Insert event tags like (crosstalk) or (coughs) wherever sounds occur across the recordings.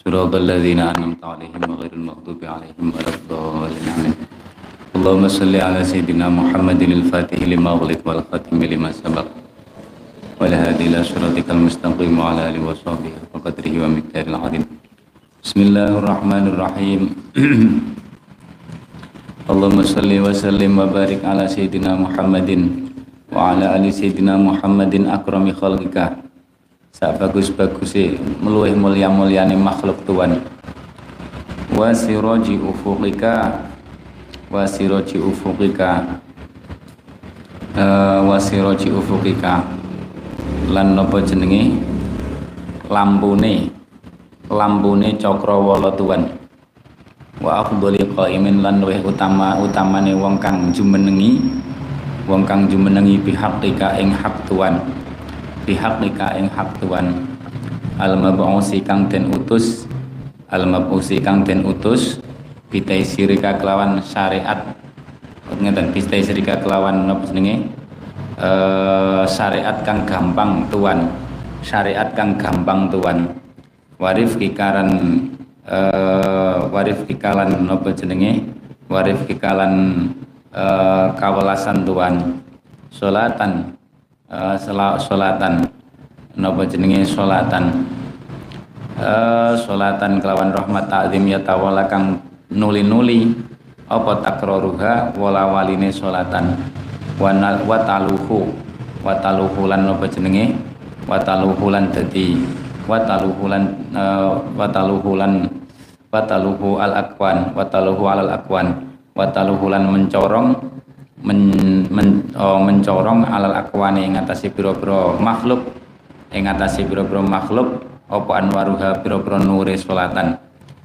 صراط الذين أنعمت عليهم غير المغضوب عليهم ولا الضالين. آمين. اللهم صل على سيدنا محمد الفاتح لما أغلق والخاتم لما سبق والهادي إلى صراطك المستقيم وعلى آله وصحبه وقدره ومقداره العظيم. بسم الله الرحمن الرحيم. (clears throat) اللهم صل وسلم وبارك على سيدنا محمد وعلى آل سيدنا محمد أكرم خلقك. Sabagus-baguse meluih mulya-mulyane makhluk Tuhan wa siraji ufuqika wa siraji ufuqika uh, wa siraji ufuqika. Lan napa jenenge? Lampune lampune cakrawala Tuhan wa afdhali qaimin lan luwih utama utamane wong kang jumenengi wong kang jumenengi bihaqqika ing hak Tuhan pihak nika ing hak Tuhan. Al mabusi kang den utus al mabusi kang den utus bitai sirika kelawan syariat. Ngeten bitai sirika kelawan napa jenenge? Uh, syariat kang gampang Tuhan. Syariat kang gampang Tuhan. Warif kikaran uh, warif kikalan napa jenenge? Warif kikalan uh, kawelasan Tuhan. Salatan uh, solatan napa jenenge solatan uh, solatan kelawan rahmat ta'zim ya tawala kang nuli-nuli. Apa takroruha? Wala waline solatan wa taluhu. Wa taluhu lan napa jenenge? Wa taluhu lan dadi. Wa taluhu lan uh, wa taluhu lan wa taluhu al akwan wa taluhu al akwan wa taluhu lan mencorong men, men, oh, mencorong alal akwani ing atase pira-pira makhluk ing atase pira-pira makhluk apa anwaruha pira-pira nure salatan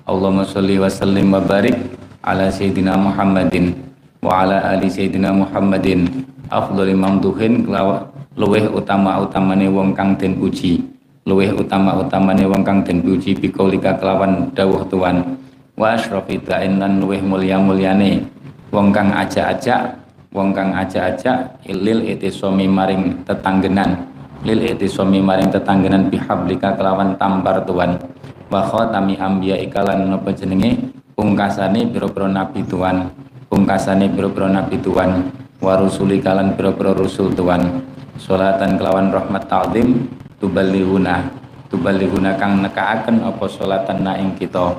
Allahumma sholli wa sallim wa barik ala sayyidina Muhammadin wa ala ali sayyidina Muhammadin. Afdhali mamduhin luweh utama-utamane wong kang den puji. Luweh utama-utamane wong kang den puji biqaulika kelawan dawuh Tuhan. Wa asrafi lan luweh mulya-mulyane wong kang aja-aja wong kang aja-aja lil itisomi maring tetanggenan. Lil itisomi maring tetanggenan bihablika kelawan tampar tuan. Wa khatami ambiya ikalan napa jenenge? Pungkasane pira-pira nabi tuan. Pungkasane pira-pira nabi tuan. Wa rusuli kalan pira-pira rusul tuan. Salatan kelawan rahmat ta'zim tuballihuna tuballihuna kang nekaaken apa salatan na ing kita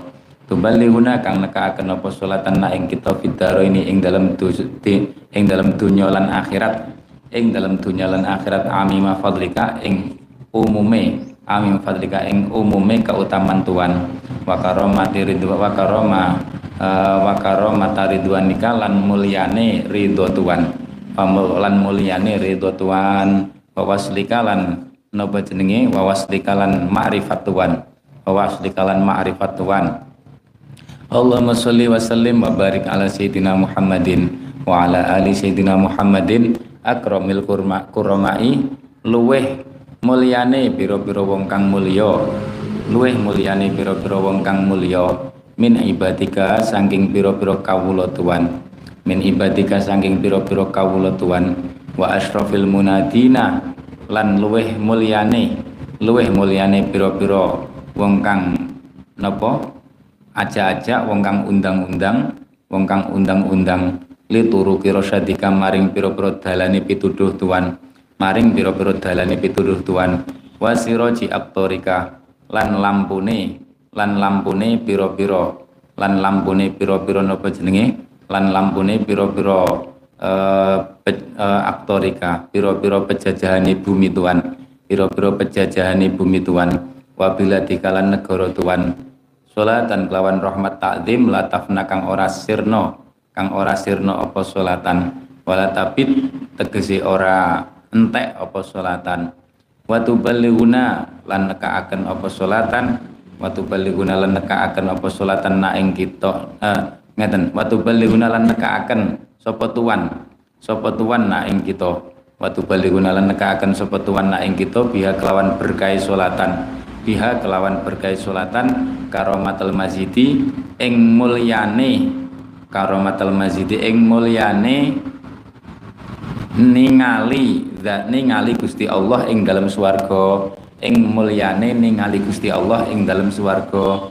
Tubalihuna kang nekaaken apa salatan na ing kita fidaro ini ing dalam di ing dalam dunya lan akhirat. Ing dalam dunya lan akhirat amima fadlika ing umume. Amim fadlika ing umume keutamaan Tuhan. Wa karomati ridwa wa karoma uh, wa karomata ridwanika lan mulyane ridho Tuhan. Lan mulyane ridho Tuhan. Wa waslika lan napa jenenge? Wa lan ma'rifat Tuhan. Wa waslika lan ma'rifat Tuhan Allahumma salli wa sallim wa barik ala sayyidina Muhammadin wa ala ali sayyidina Muhammadin. Akramil kurma kuramai luweh mulyane pira-pira wong kang mulya. Luweh mulyane pira-pira wong kang mulya. Min ibadika saking pira-pira kawula Tuhan min ibadika saking pira-pira kawula Tuhan wa asyrafil munadina lan luweh mulyane. Luweh mulyane pira-pira wong kang napa aja-aja wong kang undang-undang wong kang undang-undang li turu kira sadika maring pira-pira dalane pituduh tuan maring pira-pira dalane pituduh tuan wasiroji aktorika lan lampune lan lampune pira-pira lan lampune pira-pira napa jenenge lan lampune pira-pira uh, uh, aktorika pira-pira pejajahane bumi tuan pira-pira pejajahane bumi tuan wabila dikalan negara tuan Salatan kelawan rahmat takzim latafna kang ora sirno kang ora sirno apa salatan wala tabit tegesi ora entek apa salatan wa tuballighuna lan nekaaken apa salatan wa tuballighuna lan nekaaken apa salatan na ing kita eh, ngeten. Wa tuballighuna lan nekaaken sapa tuan sapa tuan na ing kita. Wa tuballighuna lan nekaaken sapa tuan na ing kita biha kelawan berkai salatan biha kelawan berkait solatan karomatul mazidi ing mulyane karomatul mazidi ing mulyane ningali zat ningali Gusti Allah ing dalam swarga ing mulyane ningali Gusti Allah ing dalam swarga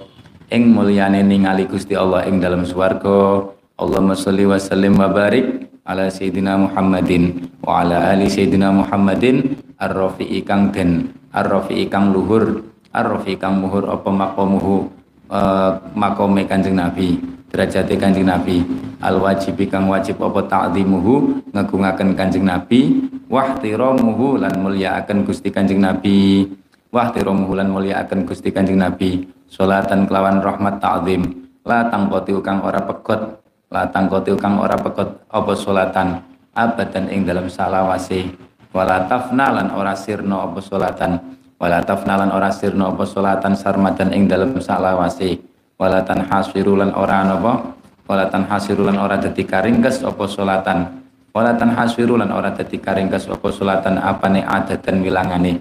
ing mulyane ningali Gusti Allah ing dalam swarga. Allahumma sholli wa sallim wa barik ala sayyidina Muhammadin wa ala ali sayyidina Muhammadin ar-rafi'i kang den ar-rafi'i kang luhur ar-rafi'i kang muhur apa maqamuhu uh, makome Kanjeng Nabi derajate Kanjeng Nabi. Al wajib kang wajib apa ta'zimuhu ngagungaken Kanjeng Nabi. Wahtiramuhu lan mulyaaken Gusti Kanjeng Nabi. Wahtiramuhu lan mulyaaken Gusti Kanjeng Nabi. Salatan kelawan rahmat ta'zim. La tangkoti kang ora pegot latang kotil kang ora pekot apa solatan abadan ing dalam salawase. Wala tafnalan ora sirno apa solatan wala tafnalan ora sirno apa solatan sarmadan ing dalam salawase wala tan hasirulan ora napa wala tan hasirulan ora dadi karingkes apa solatan wala tan hasirulan ora dadi karingkes apa solatan apane dan wilangane?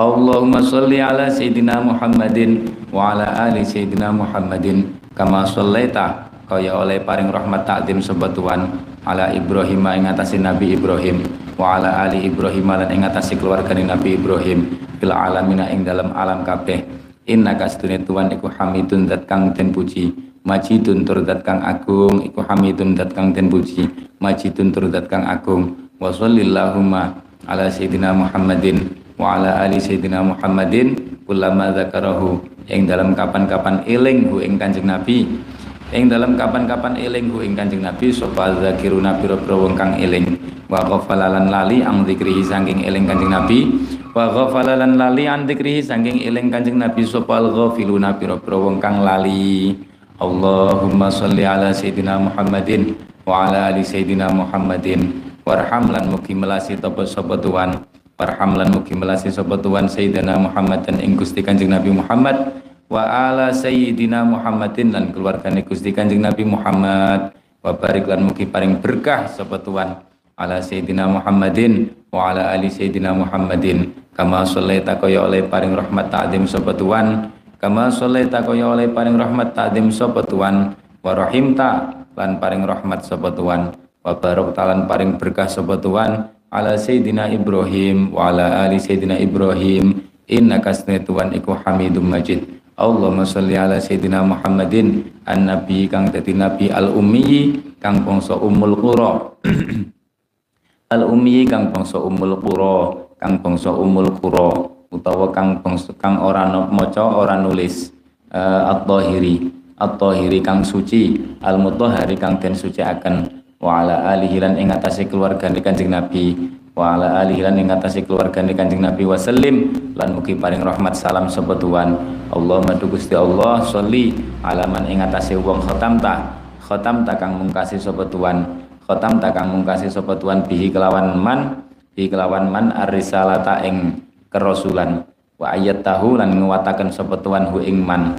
Allahumma sholli ala sayyidina Muhammadin wa ala ali sayyidina Muhammadin. Kama shallaita kaya oleh paring rahmat takdim sebab Tuhan ala Ibrahim ing Nabi Ibrahim. Wa ala ali Ibrahim lan ing atase keluarga Nabi Ibrahim. Fil alamina ing dalam alam kabeh. Inna kastune Tuhan iku hamidun dat kang den puji. Majidun tur dat kang agung iku hamidun dat kang den puji. Majidun tur dat kang agung. Wa sallallahumma ala sayyidina Muhammadin. Wa ala ali sayyidina Muhammadin. Kullama dzakarahu ing dalam kapan-kapan eling hu ing Kanjeng Nabi ing dalam kapan-kapan eling hu ing Kanjeng Nabi sapa zakiruna pira-pira wong kang eling. Wa ghafalalan lali ang zikrihi saking eling Kanjeng Nabi. Wa ghafalalan lali an zikrihi saking eling Kanjeng Nabi. Sapa ghafiluna pira-pira wong kang lali. Allahumma sholli ala sayyidina Muhammadin wa ala ali sayyidina Muhammadin. Warham lan mugi melasi tapa sapa tuan warham lan mugi melasi sapa tuan sayyidina Muhammad dan ing Gusti Kanjeng Nabi Muhammad wa ala sayyidina Muhammadin lan keluargane Gusti Kanjeng Nabi Muhammad. Wa barik lan mugi paring berkah sapa tuan ala sayyidina Muhammadin wa ala ali sayyidina Muhammadin. Kama shallaita kaya oleh paring rahmat ta'zim sapa tuan kama shallaita kaya oleh paring rahmat ta'zim sapa tuan wa rahimta lan paring rahmat sapa tuan wa barok talan paring berkah sapa tuan ala sayyidina Ibrahim wa ala ali sayyidina Ibrahim. Innaka tuan iku hamidum majid Allahumma sholli ala sayyidina Muhammadin an nabi kang dadi nabi al ummi kang bangsa ummul qura. (clears throat) Al ummi kang bangsa ummul qura kang bangsa ummul qura utawa kang bangsa kang ora maca ora nulis uh, at-tahiri. At-tahiri kang suci al mutahhari kang den suci akan wa ala alihi lan ing atase keluarga Kanjeng Nabi wa ala alihi lan ing atase keluarga Kanjeng Nabi wasallim lan mugi paring rahmat salam sapa tuan. Allahumma tu Gusti Allah sholli alaman ing atase wong khotam ta khotam ta kang mungkasi sapa tuan khotam ta kang mungkasi sapa tuan bihi kelawan man bihi kelawan man ar-risalata ing kerasulan. Wa ayat tahu lan nguwataken sapa tuan hu ing man.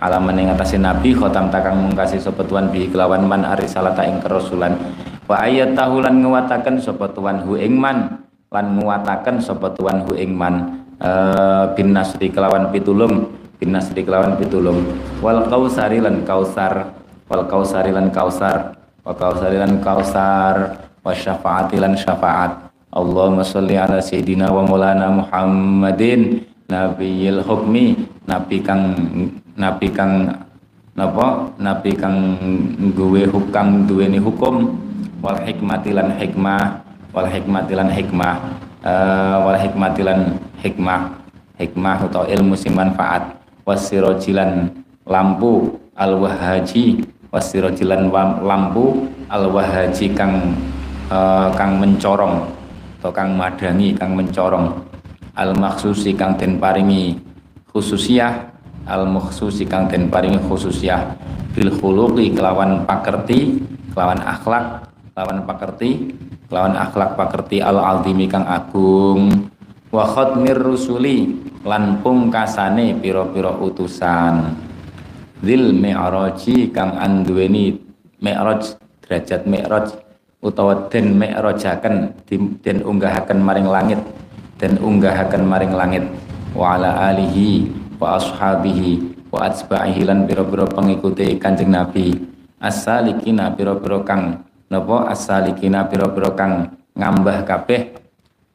Alaman ing atase nabi khotam ta kang mungkasi sapa tuan bihi kelawan man ar-risalata ing kerasulan wa ayat tahu lan nguwataken sapa tuan hu ing man lan nguwataken sapa tuan hu ing man. Uh, bin nasri kelawan pitulung binas di kelawan pitulung. Wal kausari lan kausar wal kausari lan kausar wa kausari lan kausar wa syafaati lan syafaat. Allahumma sholli ala sayyidina wa maulana Muhammadin nabiyil hukmi nabi kang nabi kang napa? Nabi kang duwe hukam duweni hukum wal hikmati lan hikmah wal hikmati lan hikmah uh, wal hikmati lan hikmah hikmah atau ilmu sing manfaat wasirojilan lampu al wahaji wasirojilan lampu al wahaji kang uh, kang mencorong atau kang madangi kang mencorong. Al maksusi kang den paringi khususiyah al maksusi kang den paringi khususiyah bil khuluqi kelawan pakerti kelawan akhlak kelawan pakerti kelawan akhlak pakerti al aldimi kang agung. Wa khatmir rusuli lan pungkasane pira-pira utusan. Zil mi'raji kang anduweni mi'raj derajat mi'raj utawa den mi'rajaken den unggahaken maring langit den unggahaken maring langit. Wa ala alihi wa ashabihi wa atsba'ihi lan pira-pira pengikuti Kanjeng Nabi. As-salikina pira-pira kang napa? As-salikina pira-pira kang ngambah kabeh.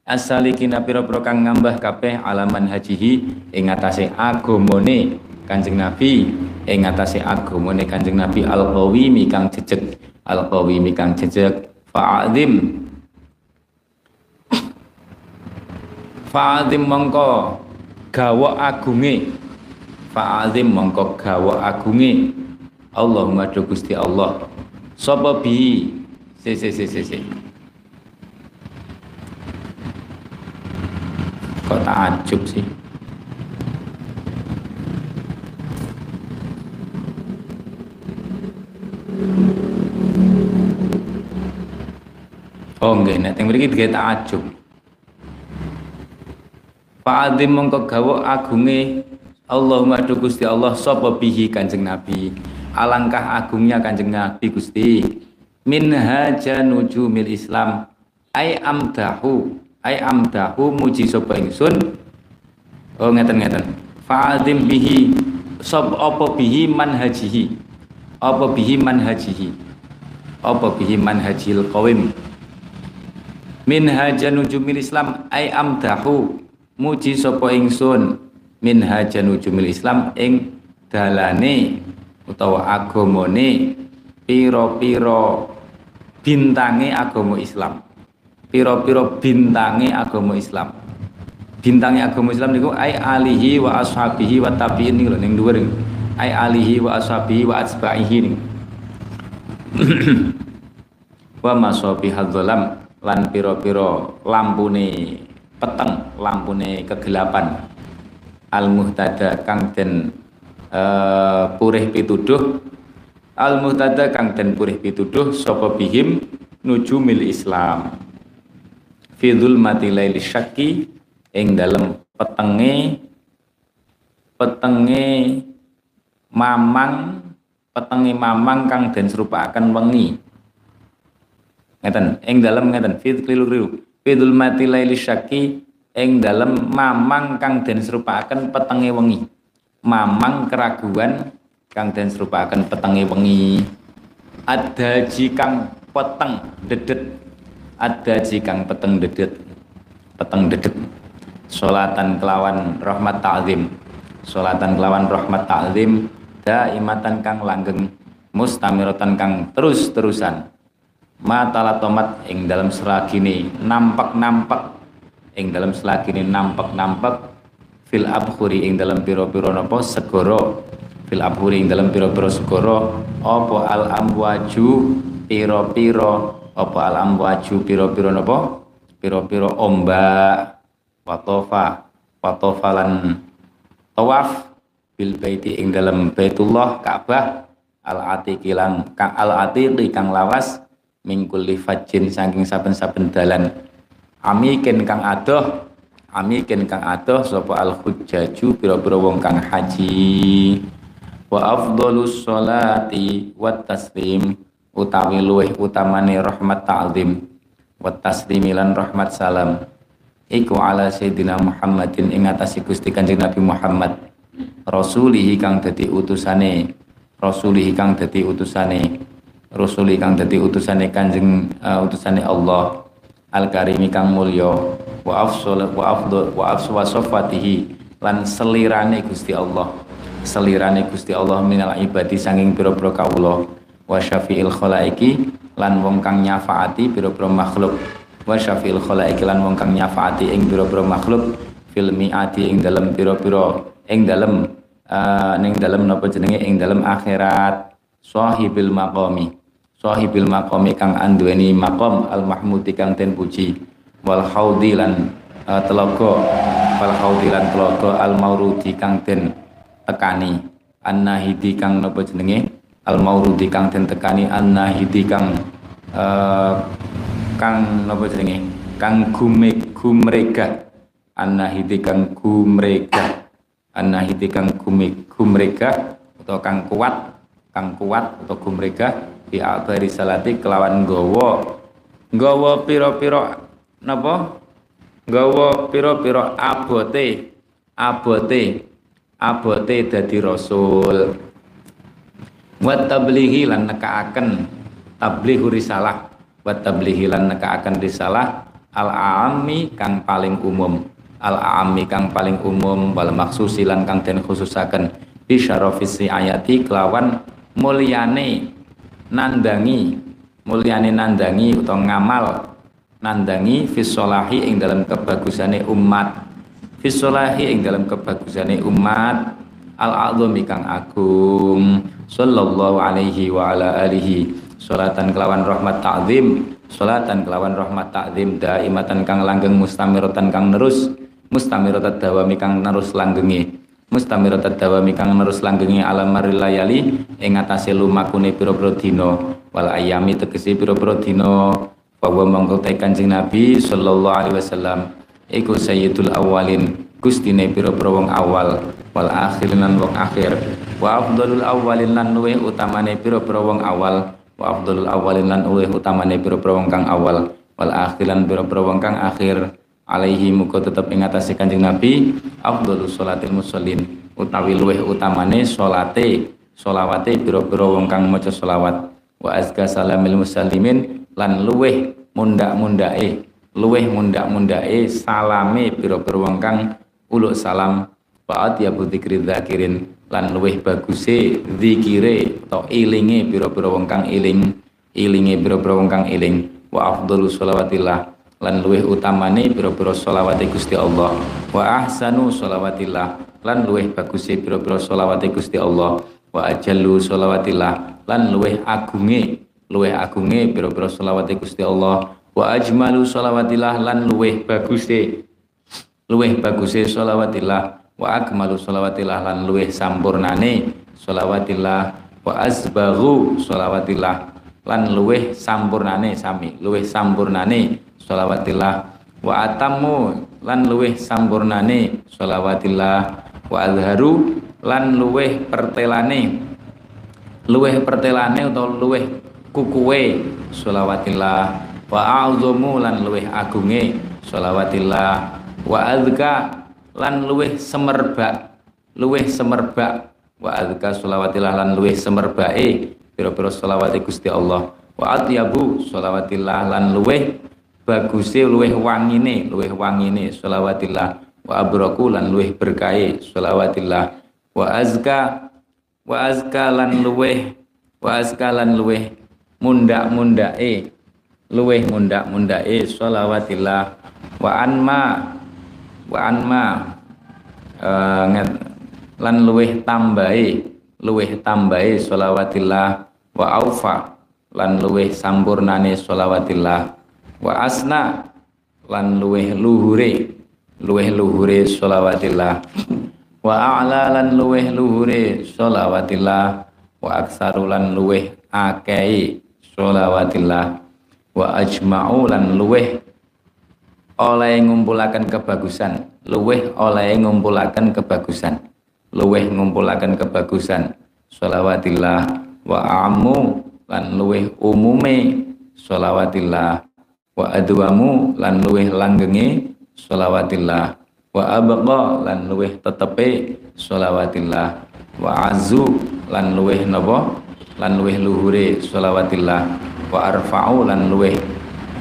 Asalikina pira-pira kang ngambah kabeh alaman hajihi ing atase Kanjeng Nabi ing atase Kanjeng Nabi al-qawimi kang jejeg. Al-qawimi kang jejeg. Fa'adzim fa'adzim mongko gawa agunge. Fa'adzim mongko gawa agunge. Allahumma Gusti Allah. Sapa bi si si si si, si. kok takjub sih Oh nggih nek teng mriki digawe takjub. Fa'adzim mongko gawa agunge Allahumma du Gusti Allah sapa bihi Kanjeng Nabi. Alangkah agungnya Kanjeng Nabi Gusti. Min haja nujumil Islam. Ai amdahu ai amdahu muji sapa ingsun. Oh ngeten ngeten fa'adzim bihi sab apa bihi manhajihi. Apa bihi manhajihi. Apa bihi manhajil qawim. Min hajanujumil islam ai amdahu muji sapa ingsun. Min hajanujumil islam ing dalane utawa agamane pira-pira bintange agama Islam. Piro-piro bintangi agama Islam. Bintangi agama Islam niku ai alihi wa ashabihi wa tabi'in niku ning dhuwur ai alihi wa ashabihi wa atba'ihi niku. (clears throat) Wa masobi hadzalam lan piro-piro lampune peteng lampune kegelapan. Al muhtada kang den uh, purih pituduh al muhtada kang den purih pituduh sapa bihim nujumil Islam. Fidul mati laili syaki ing dalam petenge petenge mamang petenge mamang kang den serupakan wengi. Ngeten ing dalam ngeten fid kliru fidul mati laili syaki ing dalam mamang kang den serupakan petenge wengi. Mamang keraguan kang den serupakan petenge wengi. Ada jikang peteng dedet. Ada jikang peteng dedet. Peteng dedet. Solatan kelawan rahmat ta'zim. Solatan kelawan rahmat ta'zim. Daimatan kang langgeng. Mustamiratan kang terus-terusan. Mata tomat ing dalam selagini nampak-nampak. Ing dalam selagini nampak-nampak. Fil abkhuri ing dalam piro-piro nopo segoro fil abkhuri ing dalam piro-piro segoro opo al amwaju piro-piro apa alam waju piro-piro napa? Piro-piro ombak watofa watofalan tawaf bil baiti ing dalam Baitullah Ka'bah al atiqi lang kang al atiqi kang lawas mingkul fajin saking saben-saben dalan. Amikin kang adoh amikin kang adoh sapa al hujjaju pira-pira wong kang haji wa afdhalus sholati wat taslim utawi luweh utamane rahmat ta'zim wa taslimilan rahmat salam. Iku ala sayyidina Muhammadin ing atase Gusti Kanjeng Nabi Muhammad. Rasulihi kang dadi utusane rasulihi kang dadi utusane rasuli kang dadi utusane Kanjeng uh, utusane Allah al karimi kang mulya. Wa afsal wa afdal wa afswa lan selirane Gusti Allah selirane Gusti Allah minal ibadi sanging pira-pira kawula. Wa syafi'il khalaiki lan wong kang nyafaati pira-pira makhluk. Wa syafi'il khalaiki lan wong kang nyafaati ing pira-pira makhluk. Fil mi'ati ing dalem pira-pira ing dalem uh, ning dalem napa jenenge? Ing dalem akhirat. Sahibil maqami. Sahibil maqami kang anduweni maqam al mahmudi kang ten puji. Wal haudi lan uh, telaga. Wal haudi lan telaga al maurudi kang ten tekani. Annahidi kang napa jenenge? Al maurudi kang den tekani. An nahidi kang uh, kang napa jenenge? Kang gume gumrega an nahidi kang gumrega an nahidi kang gume gumrega atau kang kuat kang kuat atau gumrega di akhir salati kelawan gowo gowo piro-piro napa gowo piro-piro abote abote abote dadi rasul. Wa tablighi lan nekaaken tablihu risalah. Wa tablighi lan nekaaken risalah al aami kang paling umum. Al aami kang paling umum wal maksusi lan kang den khususaken. Bi syarafisi ayati kelawan mulyane nandangi. Mulyane nandangi utawa ngamal. Nandangi fisolahi ing dalam kebagusane umat fisolahi ing dalam kebagusane umat al azami kang agung. Sallallahu alaihi wa ala alihi. Salatan kelawan rahmat ta'zim. Salatan kelawan rahmat ta'zim. Daimatan kang langgeng mustamiratan kang nerus. Mustamirotat dawami kang nerus langgengi. Mustamirotat dawami kang nerus langgengi alam marilayali ing atase lumakune pira-pira dina. Wal ayami tegese pira-pira dina. Bahwa mongko Kanjeng Nabi sallallahu alaihi wasallam iku sayyidul awalin. Gustine pira-pira wong awal wal akhirin lan wong akhir. Wa afdalul awalin lan luwih utamane pira-pira wong awal. Wa afdalul awalin lan uwih utamane pira-pira wong kang awal. Wal akhiran pira-pira wong kang akhir. Alaihi muga tetep ing atase Kanjeng Nabi afdhalus sholatil musallin. Utawi luwih utamane salate selawate pira-pira wong kang maca selawat. Wa azka salamil musallimin lan luwih mundak-mundake luwih mundak-mundake salame pira-pira wong uluk salam. Fa'at ya dzikri dzakirin. Lan luwih baguse zikire atau ilinge pira-pira wong kang iling. Ilinge pira-pira iling. Wa afdalu sholawatillah lan luwih utamane pira-pira sholawate Gusti Allah. Wa ahsanu sholawatillah lan luwih baguse pira-pira sholawate Gusti Allah. Wa ajallu sholawatillah lan luwih agunge luwih agunge pira-pira sholawate Gusti Allah wa ajmalu sholawatillah lan luwih baguse. Luwih baguse sholawatillah. Wa akmalu sholawatilah lan luweh sampurnane sholawatilah wa azbahu sholawatilah lan luweh sampurnane sami luweh sampurnane sholawatilah wa atamu lan luweh sampurnane sholawatilah wa azharu lan luweh pertelane luweh pertelane atau luweh kukuwe sholawatilah wa a'udzumu lan luweh agunge sholawatilah wa azka lan luweh semerbak luweh semerbak. Wa adzka sholawatilah lan luweh semerbake. Pira-pira sholawate Gusti Allah. Wa atyabu sholawatillah lan luweh baguse luweh wangine luweh wangine sholawatillah. Wa abraku lan luweh berkahe sholawatillah. Wa azka wa azka lan luweh wa azka lan luweh mundak-mundake luweh mundak-mundake sholawatillah. Wa anma wa anma uh, lan luweh tambahi luweh tambahi sholawatilah wa aufa lan luweh sampurnane sholawatilah wa asna lan luweh luhure luweh luhure sholawatilah wa a'la lan luweh luhure sholawatilah wa aksaru lan luweh akei sholawatilah wa ajma'u lan luweh oleh ngumpulakan kebagusan. Luweh oleh ngumpulakan kebagusan. Luweh ngumpulakan kebagusan. Sholawatilah wa amu lan luweh umume. Sholawatilah wa adwamu lan luweh langgenge. Sholawatilah wa abqa lan luweh tetepe. Sholawatilah wa azu lan luweh napa? Lan luweh luhure. Sholawatilah wa arfa'u lan luweh.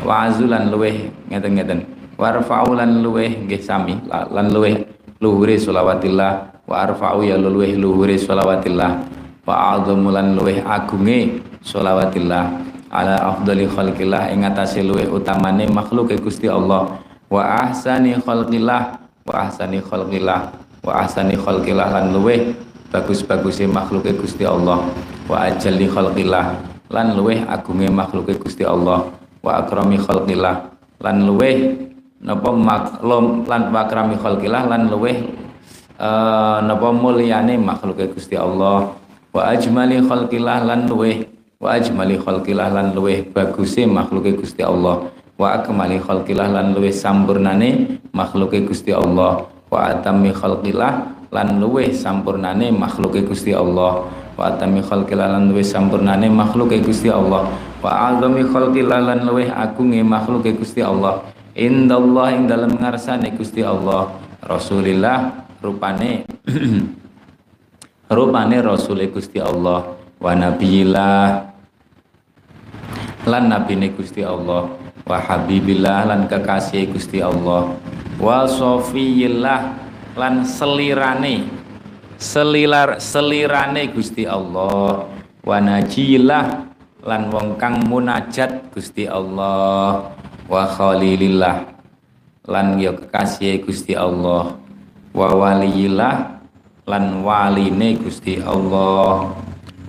Wa azu lan luweh. Ngeten-ngeten. Warfa'u lan luweh. Nggih sami. Lan luweh luhure sholawatullah wa arfa'u ya luweh luhure sholawatullah wa a'dhamu lan luweh agunge sholawatullah ala afdali khalqillah. Ing atase luweh utamane makhluk Gusti Allah. Wa ahsani khalqillah. Wa ahsani khalqillah. Wa ahsani khalqillah lan luweh bagus-bagusnya makhluk Gusti Allah. Wa ajalli khalqillah lan luweh agunge makhluk Gusti Allah. Wa akrami khalqillah. Lan luweh napa maklum lan wakrami khalqillah lan luweh uh, napa mulyane makhluk Gusti Allah. Wa ajmali khalqillah lan luweh wa ajmali khalqillah lan luweh baguse makhluk Gusti Allah. Wa akmali khalqillah lan luweh sampurnane makhluk Gusti Allah. Wa atami khalqillah lan luweh sampurnane makhluk Gusti Allah wa atami khalqillah lan luweh sampurnane makhluk Gusti Allah. Wa azami khalqillah lan luweh agunge makhluk Gusti Allah. Indallah ing dalam ngarsane Gusti Allah. Rasulillah rupane (clears throat) rupane Rasul Gusti Allah. Wa nabiyillah lan nabine Gusti Allah. Wa habibillah lan kekasih Gusti Allah. Wa sofiyillah lan selirane selilar selirane Gusti Allah. Wa najillah lan wong kang munajat Gusti Allah. Wa khalilillah lan ya kekasih Gusti Allah. Wa waliyillah lan waline Gusti Allah.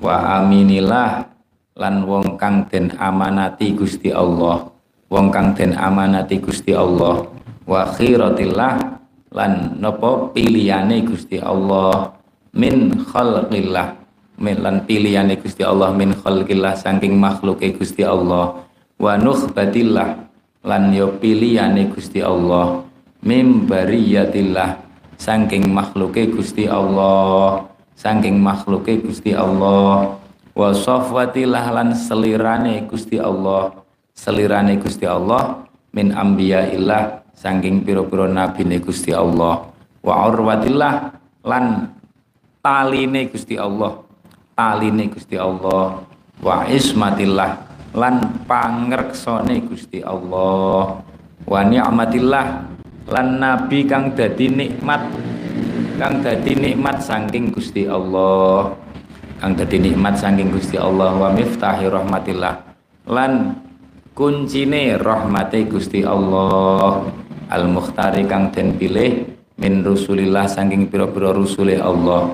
Wa aminillah lan wong kang den amanati Gusti Allah. Wong kang den amanati Gusti Allah. Wa khiratillah lan nopo pilihane Gusti Allah min khalqillah. Lan pilihane Gusti Allah min khalqillah saking makhluke Gusti Allah. Wa nukhbatillah lan yo pilihane Gusti Allah. Mim bariyatillah saking makhluke Gusti Allah. Saking makhluke Gusti Allah. Wa safwatillah lan selirane Gusti Allah. Selirane Gusti Allah min ambiyaillah saking piro-piro nabine Gusti Allah. Wa urwatillah lan taline Gusti Allah. Taline Gusti Allah. Wa ismatillah. Lan pangreksone Gusti Allah. Wa ni'matillah. Lan nabi kang dadi nikmat. Kang dadi nikmat saking Gusti Allah. Kang dadi nikmat saking Gusti Allah. Wa miftahi rahmatillah. Lan kuncine rahmate Gusti Allah. Al mukhtari kang den pilih min rusulillah saking pira-pira rusule Allah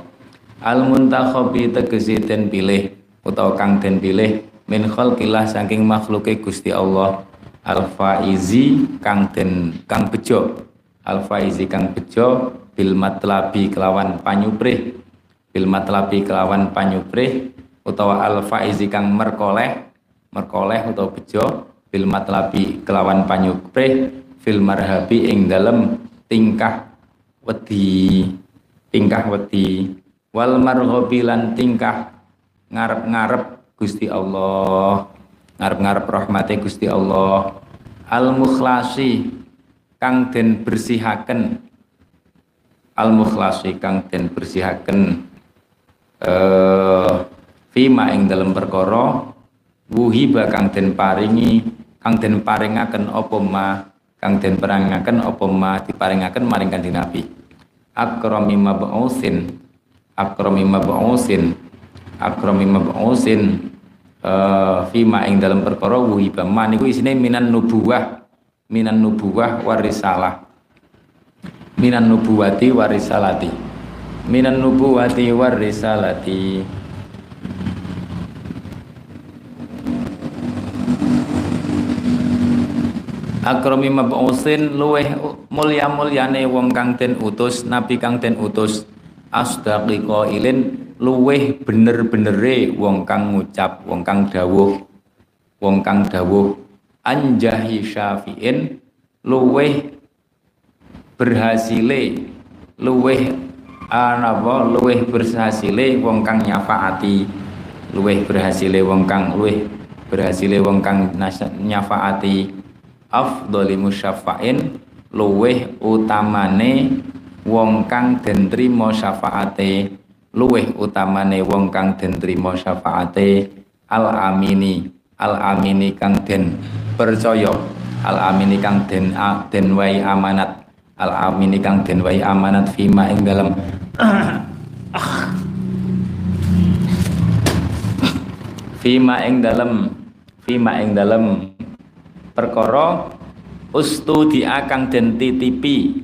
al muntakhabi tegese den pilih utawa kang den pilih min khalqillah saking makhluke Gusti Allah. Al faizi kang den kang bejo. Al faizi kang bejo bil matlabi kelawan panyuprih. Bil matlabi kelawan panyuprih utawa al faizi kang merkoleh merkoleh utawa bejo bil matlabi kelawan panyuprih fil marhabi ing dalem tingkah wedi tingkah wedi wal marghabi lan tingkah ngarep-ngarep Gusti Allah ngarep-ngarep rahmate Gusti Allah. Al mukhlasi kang den bersihaken. Al mukhlasi kang den bersihaken. Eh fima ing dalam perkara wuhiba kang den paringi kang den paringaken apa ma kang den paringaken apa ma diparingaken maring kanjeng Nabi. Akrami mab'usin akrami mab'usin. Akrami mab'usin uh, fima ing dalam perkara wuhiba ma niku isine minan nubuwah. Minan nubuwah warisalah minan nubuwati warisalati minan nubuwati warisalati akrami mab'usin luweh mulya-mulyane wong kang den utus nabi kang den utus asdaqi qailin luweh bener-benere wong kang ngucap wong kang dawuh wong kang dawuh. Anjahi syafi'in luweh berhasile luweh anapa luweh berhasile wong kang nyafaati luweh berhasile wong kang luweh berhasile wong kang nyafaati. Afdhali musyafa'in luweh utamane wong kang den trima syafaate luweh utamane wong kang den trima syafaate al amini al amini kang den percaya. Al amini kang den den wai amanat. Al amini kang den wai amanat fima ing dalem. Fima ing dalem. Fima ing dalem. Perkara ustudi akang den titipi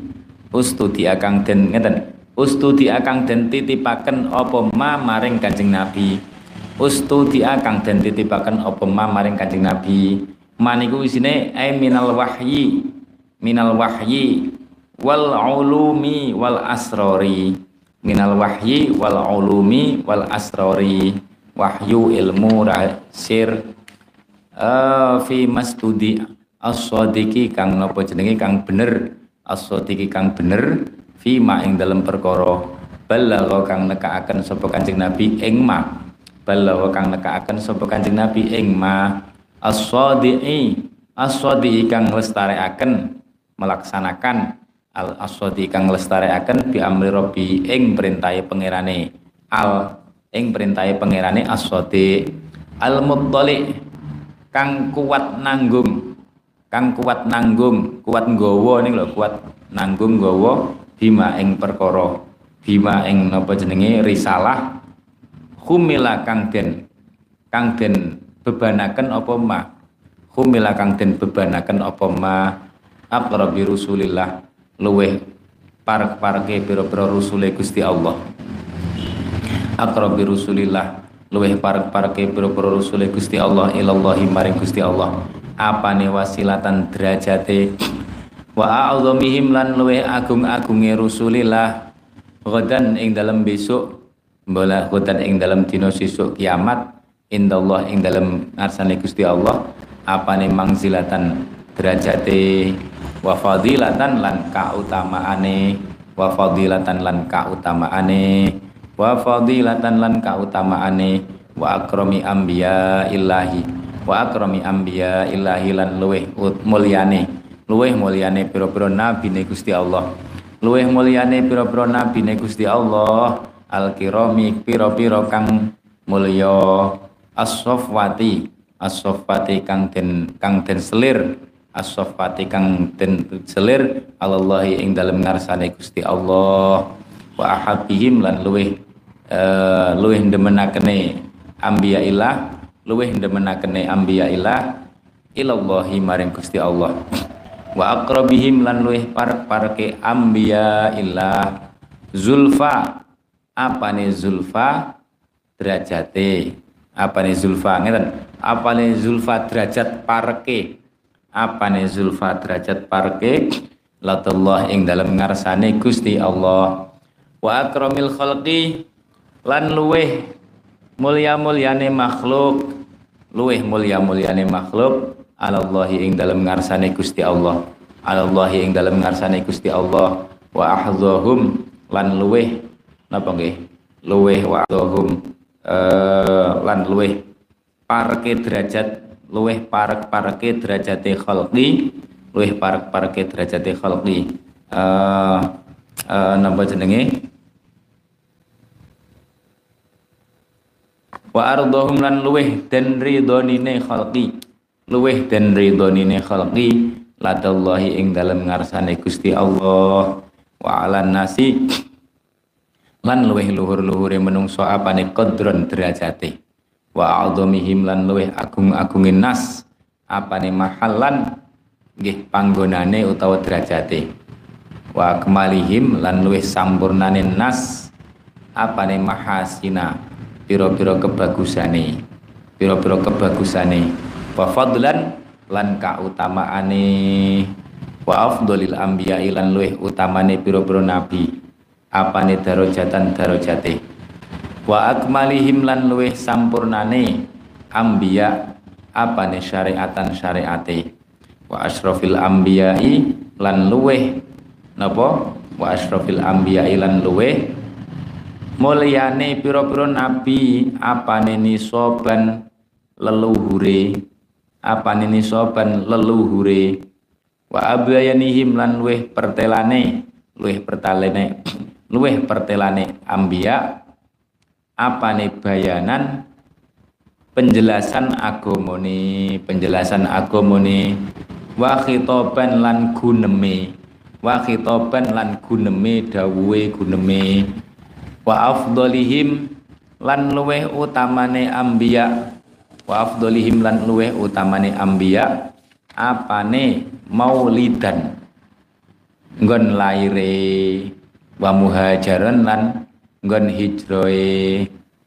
ustudi akang den ngeten. Ustudi akang den titipaken apa ma maring Kanjeng Nabi? Ustudi akang den titipaken apa ma maring Kanjeng Nabi? Maniku isine ai minal wahyi minal wahyi wal ulumi wal asrori. Minal wahyi wal ulumi wal asrori. Wahyu ilmu rasir uh, fi masdudi as-sadiqi kang napa jenenge? Kang bener as-sadiqi kang bener fi ma ing dalem perkara balagha kang nekaaken sapa Kanjeng Nabi ing ma. Balagha kang nekaaken sapa Kanjeng Nabi ing ma. As-sadiqi as-sadiqi kang lestareaken melaksanakan. Al aswadi kang lestareaken bi amri robbi ing perintahe pangerane. Al ing perintahe pangerane aswadi al muttali kang kuat nanggung kang kuat nanggung kuat nggawa ning lho kuat nanggung nggawa bima ing perkara bima ing napa jenenge risalah humila kang den kang den bebanaken apa ma? Humila kang den bebanaken apa ma? Aqrabi rusulillah luweh parek-pareke pira-pira rusule Gusti Allah. Aqrabi rusulillah luweh parek-pareke pira-pira rusule Gusti Allah ilallahi maring Gusti Allah apane wasilatan derajate? Wa a'zamihim lan luweh agung-agunge rusulillah ghadan ing dalam besok bola ghadan ing dalam dina sesuk kiamat indallah ing dalam ngarsane Gusti Allah. Apane mangzilatan derajate? Wa fadilatan lan kautamaane. Wa fadilatan lan kautamaane. Wa fadilatan lan kautamaane. Wa akrami anbiya ilahi wa akrami anbiya ilahi lan luweh mulyane. Luweh mulyane pira-pira ne Gusti Allah. Luweh mulyane pira-pira ne Gusti Allah. Al kirami pira-pira kang mulya. As-safwati as-safwati kang den kang den selir. As-safwati kang den selir Allahi ing dalem ngarsane Gusti Allah. Wa ahabihim lan luweh uh, luweh demenakene ambiya ilah luweh ndemenakene ambiya ilah ilallahi maring Gusti Allah. Wa aqrabihim lan luweh parek-pareke ambiya ilah zulfa apane zulfa derajate? Apane zulfa ngeten? Apane zulfa derajat pareke? Apane zulfa derajat pareke? Latullah ing dalam ngarsane Gusti Allah. Wa akramil khalqi lan luweh mulia-muliane makhluk. Luweh mulia-muliane makhluk. Alallahi ing dalam ngarsane Gusti Allah. Alallahi ing dalam ngarsane Gusti Allah. Wa ahdzahum lan luweh napa nggih? Luweh wa ahdzahum uh, lan luweh parke derajat luweh parek parke derajate khalqi luweh parek parke derajate khalqi. Uh, uh, napa jenenge wa ardhahum lan luweh dan ridhonine khalqi. Luweh dan ridhonine khalqi. Ladallahi ing dalem ngarsane Gusti Allah. Wa ala nasi. Lan luweh luhur-luhure menungso apane qadron derajate. Wa a'dhamihim lan luweh agung-agungin nas apane mahallan nggih panggonane utawa derajate. Wa kemalihim lan luweh sampurnane nas apane mahasina piro-piro kebagusane piro-piro kebagusane. Wa fadlan lan kautamaane wa afdhalil anbiya lan luweh utamane piro-piro nabi apane darajatan darajate wa akmalihim lan luweh sampurnane anbiya apane syariatan syariate wa asrofil anbiya'i lan luweh napa? Wa asrofil anbiya'i lan luweh mulyane pira-pira nabi apane nisoban leluhure? Apane nisoban leluhure? Wa abyayanihim lan luweh pertelane luweh pertalene (clears throat) luweh pertelane ambia. Apane bayanan? Penjelasan agamane penjelasan agamane. Wa khitaban lan guneme wa khitaban lan guneme dawuhe guneme wa afdolihim lan luweh utamane ambia. Wa afdolihim lan luweh utamane ambia. Apane? Maulidan. Nggon laire. Wa muhajaran lan nggon hijroe.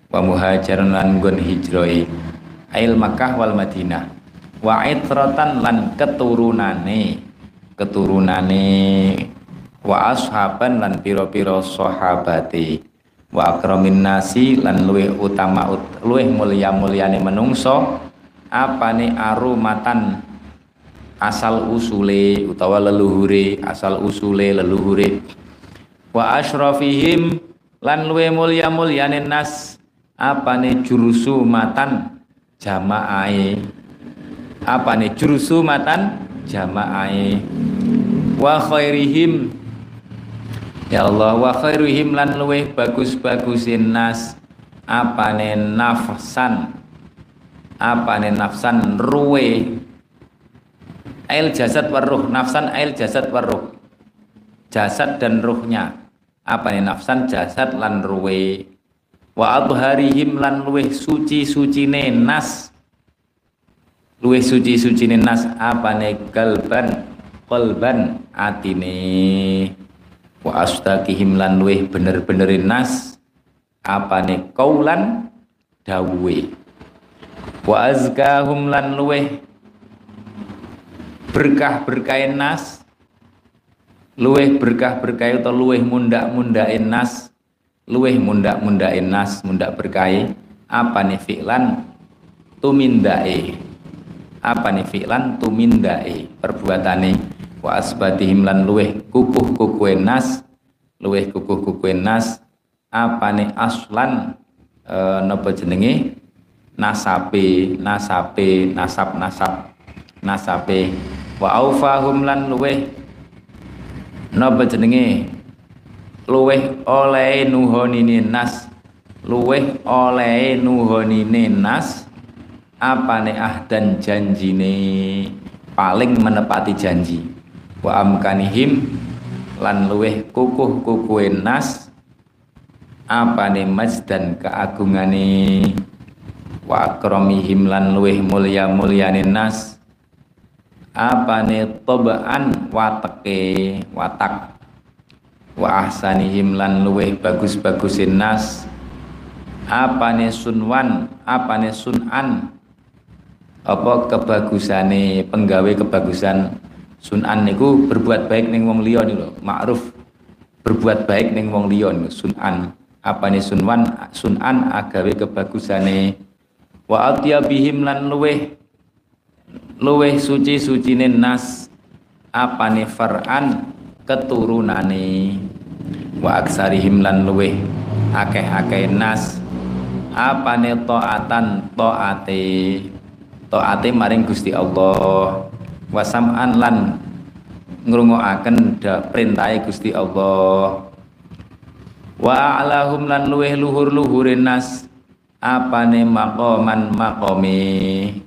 Wa muhajaran lan nggon hijroe. Ail Makkah wal Madinah. Wa itratan lan keturunane. Keturunane. Wa ashaban lan piro-piro sahabate wa akramin nasi lan luweh utama ut, luweh mulia mulyane menungso apane arumatan asal usule utawa leluhure asal usule leluhure. Wa asyrafihim lan luwe mulia mulyane nas apane jurusu matan jamaae apane jurusu matan jamaae wa khairihim Ya Allah wa khairuhim lan luweh bagus-bagusin nas apane nafsan apane nafsan ruwe ail jasad waruh nafsan ail jasad waruh jasad dan ruhnya apa nih nafsan jasad lan ruwe wa adharihim lan luweh suci sucine nas luweh suci sucine nas apa nih kalban kalban atine wa astaqihim lan luweh bener-benerin nas apa nih kaulan? Dawe wa azkahum lan luweh berkah berkain nas luweh berkah berkah atau luweh mundak mundakin nas luweh mundak mundakin nas mundak berkah apa nih fi'lan? Tumindae apa nih fi'lan? Tumindae. Perbuatane wa asbatihim lan luweh kukuh kukuh nas luweh kukuh kukuh nas apa nih aslan e, napa jenenge? Nasape nasape nasab nasab nasape wa aufahum lan luweh napa jenenge? Luweh oleh nuhonine nas luweh oleh nuhonine nas apa ah dan janjine? Paling menepati janji wa amkanihim lan luweh kukuh kukuh nas apa nih mas dan keagungane. Wa akromihim lan luweh mulia mulyane nas apa nih tobaan wateke watak. Wa ahsanihim lan luweh bagus-bagusin nas apa nih sunwan apa nih sunan. Apa kebagusane penggawe kebagusan sunan niku berbuat baik ning wong liya niku ma'ruf. Berbuat baik ning wong liya sunan. Apa nih sunwan sunan agawe kebagusane. Wa atyabihim lan luweh luweh suci suci nas apa nih far'an keturunane. Wa aksarihim lan luweh akeh-akeh nas apa nih to'atan to'ate to'ate maring Gusti Allah wasam'an lan ngrungokaken perintahe Gusti Allah. Wa a'lahum lan luweh luhur-luhurin nas apane maqaman maqami.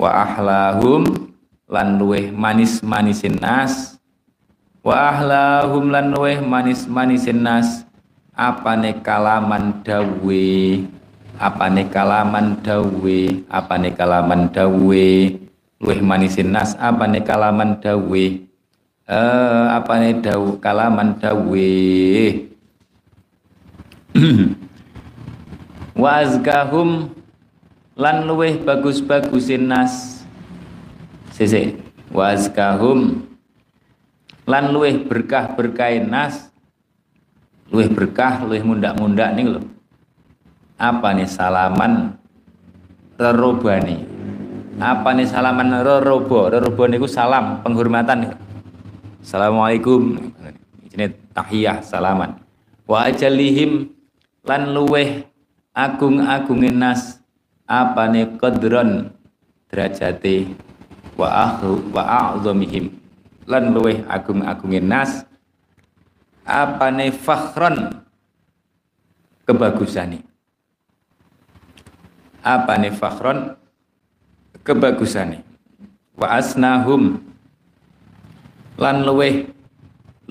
Wa ahlahum lan luweh manis-manisin nas. Wa ahlahum lan luweh manis-manisin nas apane kalaman dawe apane kalaman dawe apane kalaman dawe luweh manisin nas apane kalaman dawe eh apane daw kalaman dawe (clears throat) wa lan luweh bagus-bagusin nas. Sese wa lan luweh berkah berkahin nas. Luweh berkah luweh mundak-mundak nih loh apa nih salaman rerobani apa nih salaman? Rerobo rerobo niku salam penghormatan. Nih assalamualaikum. Ini tahiyah salaman. Wa ajalihim lan luweh agung-agungin nas. Apa nih kodron derajati wa ahlu wa a'zamihim. Lan luweh agung-agungin nas. Apa nih fakhron? Kebagusane. Apa nih fakhron kebagusane. Wa asnahum. Lan luweh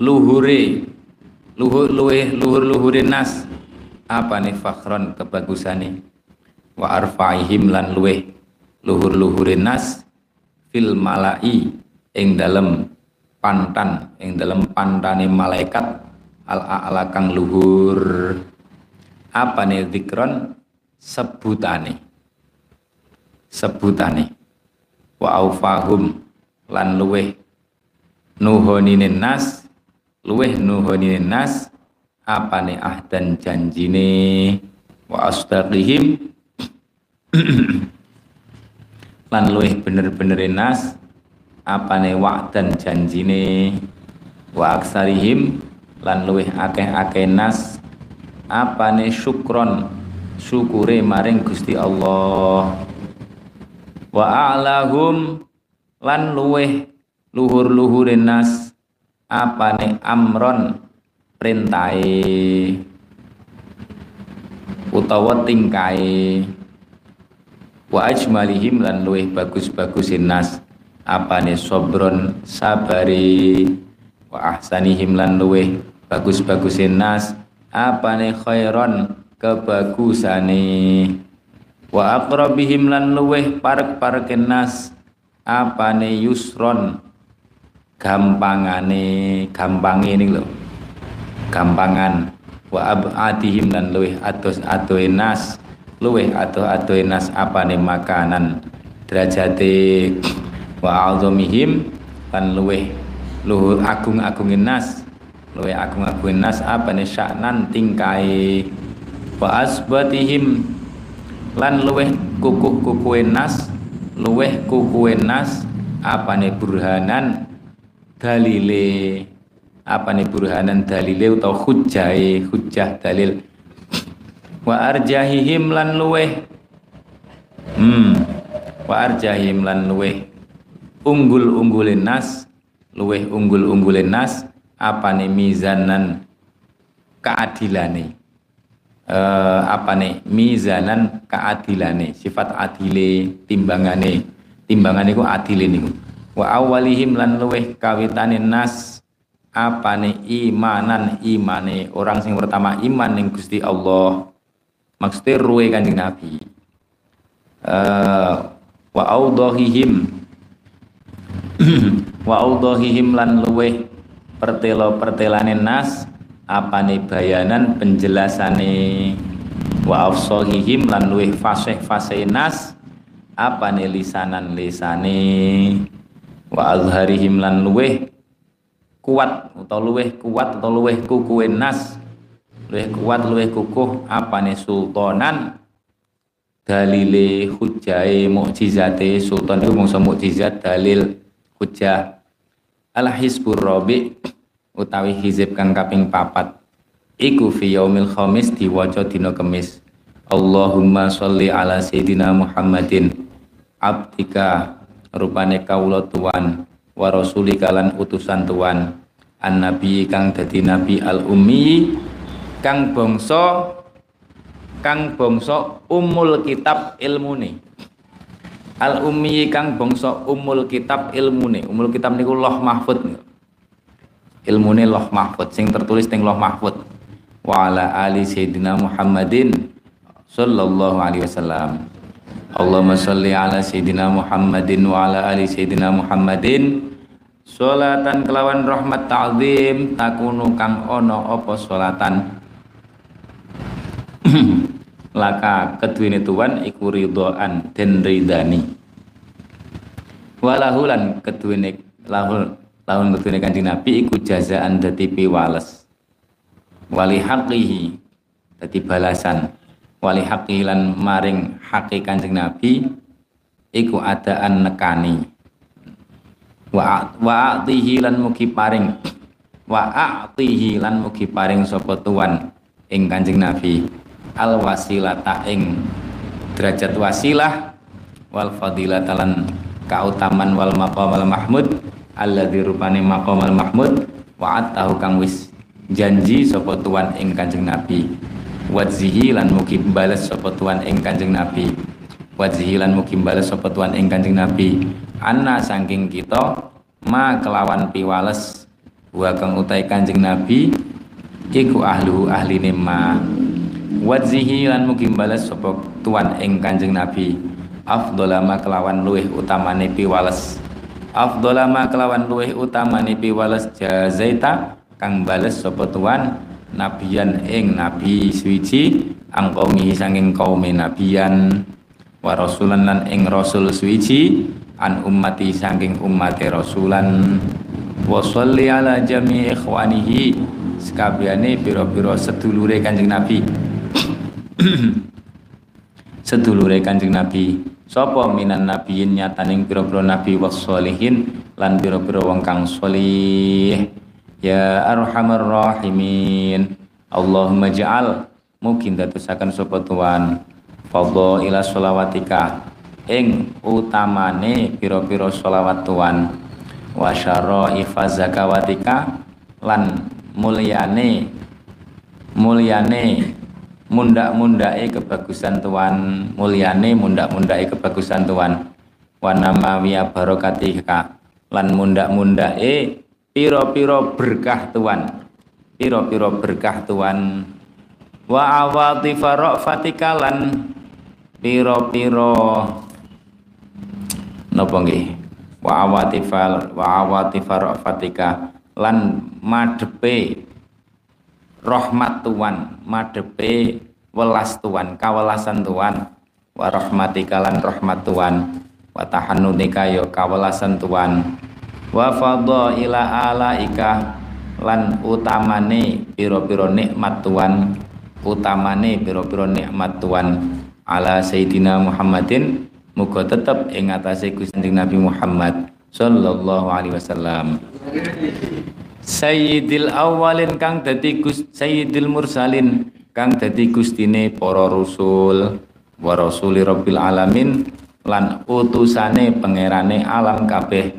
luhure. Luhur luweh luhur luhurin nas. Apa nih fakhron kebagusane? Wa arfa'ihim lan luweh luhur-luhurin nas. Fil malai ing dalem pantan ing dalem pantane malaikat. Al a'la kang luhur. Apa nih zikron? Sebutane sebutane. Wa aufahum lan luweh nuhoninin nas luweh nuhoninin nas apa nih ahdan janjine. Wa astaqihim (clears throat) lan luwih bener-benerin nas apane wa'dan janjine. Wa aksarihim lan luwih akeh-akeh nas apane syukron syukure maring Gusti Allah wa a'lahum lan luwih luhur-luhurin nas apane amron perintahe. Utawa tingkai wa ajmalihim lan luwih bagus-bagusin nas apane sobron sabari. Wa ahsanihim lan luweh bagus-bagusin nas apane khairon kebagusane wa aqrabihim lan luweh parek-pareken nas apane yusron? Gampangane gampange ini lho. Gampangan. Wa abadihim lan luweh atus atoe nas luweh atuh atoe nas apane makanan? Derajate wa azamihim lan luweh luhur agung-agungin nas luweh agung-agungin nas apane sya'nan tingkai wa asbatihim lan luweh kukuh kukuhin nas luweh kukuhin nas apane burhanan dalile apane burhanan dalile utawa hujjahe hujjah dalil. Wa arjahihim lan luweh hmm wa arjahim lan luweh unggul-unggulin nas luweh unggul-unggulin nas apane mizanan keadilane uh, apa nih? Mizanan keadilane sifat adile timbangane. Timbangane ku adile niku. Wa awalihim lan luweh kawitane nas apa nih? Imanan imane. Orang sing pertama iman ning Gusti Allah. Maksudnya ruwe kanjeng Nabi. Uh, wa audahihim. (clears throat) Wa audahihim lan luweh pertelo pertelane nas apane bayanan penjelasane wa afsahihim lan luwih fasih nas? Apane lisanan lisane wa azharihim lan luwih kuat atau luwih kuat atau luwih kukuhe nas? Luwih kuat luwih kukuh. Apane sultanan? Dalile hujjahe mukjizate sultan itu mungsa mukjizat dalil hujjah. Al hizbur rabi utawi hizib kang kaping papat. Iku fi yaumil khamis diwaca dina kemis. Allahumma sholli ala sayyidina Muhammadin. Abdika rupane kawula tuan wa rasulika lan utusan tuan. An nabi kang dadi nabi al ummi kang bangsa kang bangsa umul kitab ilmune. Al ummi kang bangsa umul kitab ilmune. Umul kitab niku loh mahfud ilmune loh mahfud sing tertulis ning loh mahfud. Wa ala ali sayyidina Muhammadin sallallahu alaihi wasallam. Allahumma salli ala sayyidina Muhammadin wa ala ali sayyidina Muhammadin. Salatan kelawan rahmat ta'zim takunu kang ono apa salatan (clears throat) laka keduwene tuan iku ridhaan den ridani walahulan keduwene lahul lawan kedune kanjeng Nabi iku jazaan dadi piwales. Wali haqihi dadi balasan. Wali haqqi lan maring haqi kanjeng Nabi iku adaan nekani. Wa atihi lan mugi paring. Wa atihi lan mugi paring sapa tuan ing kanjeng Nabi. Al wasilata ing derajat wasilah wal fadilata lan kautaman wal maqam wal mahmud alladzi rupane maqamal mahmud wa'atahu kang wis janji sapa tuan ing Kanjeng Nabi. Wadzihi lan mugi bales sapa tuan ing Kanjeng Nabi. Wadzihi lan mugi bales sapa tuan ing Kanjeng Nabi. Anna saking kita ma kelawan piwales wa kang utai Kanjeng Nabi iku ahlu ahli ma. Wadzihi lan mugi bales sapa tuan ing Kanjeng Nabi. Afdolama kelawan luweh utamane piwales afdhala ma kelawan luweh utamane piwales jazaita kang bales sapa tuan? Nabiyan ing nabi suci angkomi sanging kaum nabiyan. Wa rasulan lan ing rasul suci an ummati sanging ummate rasulan. Wa sholli ala jami ikhwanihi sekabiane pira-pira sedulure Kanjeng Nabi. (coughs) Sedulure Kanjeng Nabi sapa minan nabiyin nyataning pira-pira nabi was lan pira-pira wong kang ya arhamar rahimin. Allahumma ja'al. Mungkin datusaken sapa tuan fadha ila sholawatika ing utamane pira-pira sholawat tuan wa syara'ifa zakawatika lan mulyane mulyane mundak mundake kebagusan tuan mulyane mundak mundake kebagusan tuan wa namawiya barakatika lan munda-munda e piro-piro berkah tuan piro-piro berkah tuan wa awati fatika lan piro-piro napa nggih? Wa awati fal wa awati fatika lan madepe rahmat tuan madepe welas tuan kawelasan tuan wa rahmatika lan rahmat tuan wa tahannunika yo kawelasan tuan wa ila alaika lan utamane piro-piro nikmat tuan utamane piro-piro nikmat tuan ala sayyidina Muhammadin muga tetep ing atase Gusti Nabi Muhammad sallallahu alaihi wasallam Sayyidil awalin kang dadi Sayyidil mursalin kang dadi gustine para rasul. Wa rasuli rabbil alamin lan utusane pangerane alam kabeh.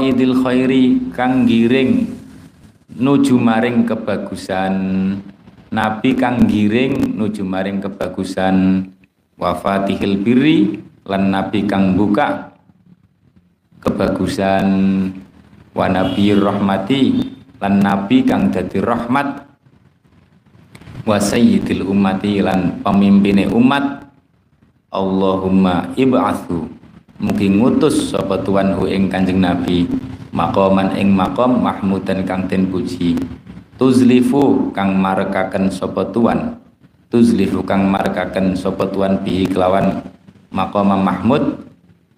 Idil khairi kang giring nuju maring kebagusan. Nabi kang giring nuju maring kebagusan. Wafatihil birri lan nabi kang buka kebagusan wa nabi rahmati lan nabi kang dadi rahmat. Wa sayyidil ummati lan pemimpine umat. Allahumma ib'athu mugi ngutus sapa tuan hu ing Kanjeng Nabi maqaman ing maqam mahmudan kang den puji. Tuzlifu kang marekaken sapa tuan tuzlifu kang marekaken sapa tuan bihi kelawan maqam mahmud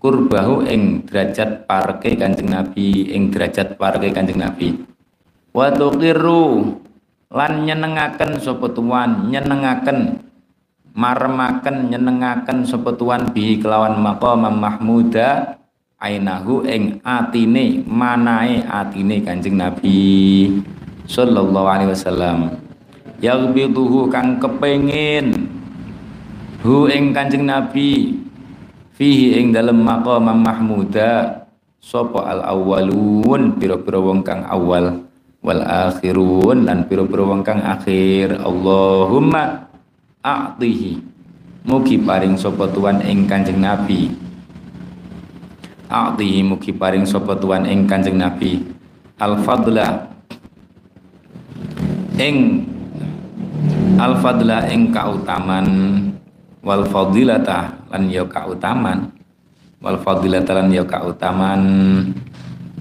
kurbahu ing derajat parke Kanjeng Nabi ing derajat parke Kanjeng Nabi. Wa tuqiru lan nyenengaken sapa tuan nyenengaken maremaken nyenengaken sapa tuan bi kelawan maqam mahmuda ainahu ing atine manae atine Kanjeng Nabi. Sallallahu alaihi wasallam. Yaghbiduhu kang kepengin hu ing Kanjeng Nabi fihi ing dalem maqam mahmuda sapa al awwalun pira-pira wong kang awal wal akhirun lan pira-pira wong kang akhir. Allahumma a'tihi. Mugi paring sapa tuan ing Kanjeng Nabi. A'tihi mugi paring sapa tuan ing Kanjeng Nabi. Al fadla ing al fadla ing kautaman wal fadilata lan ya kautaman. Wal fadilata lan ya kautaman.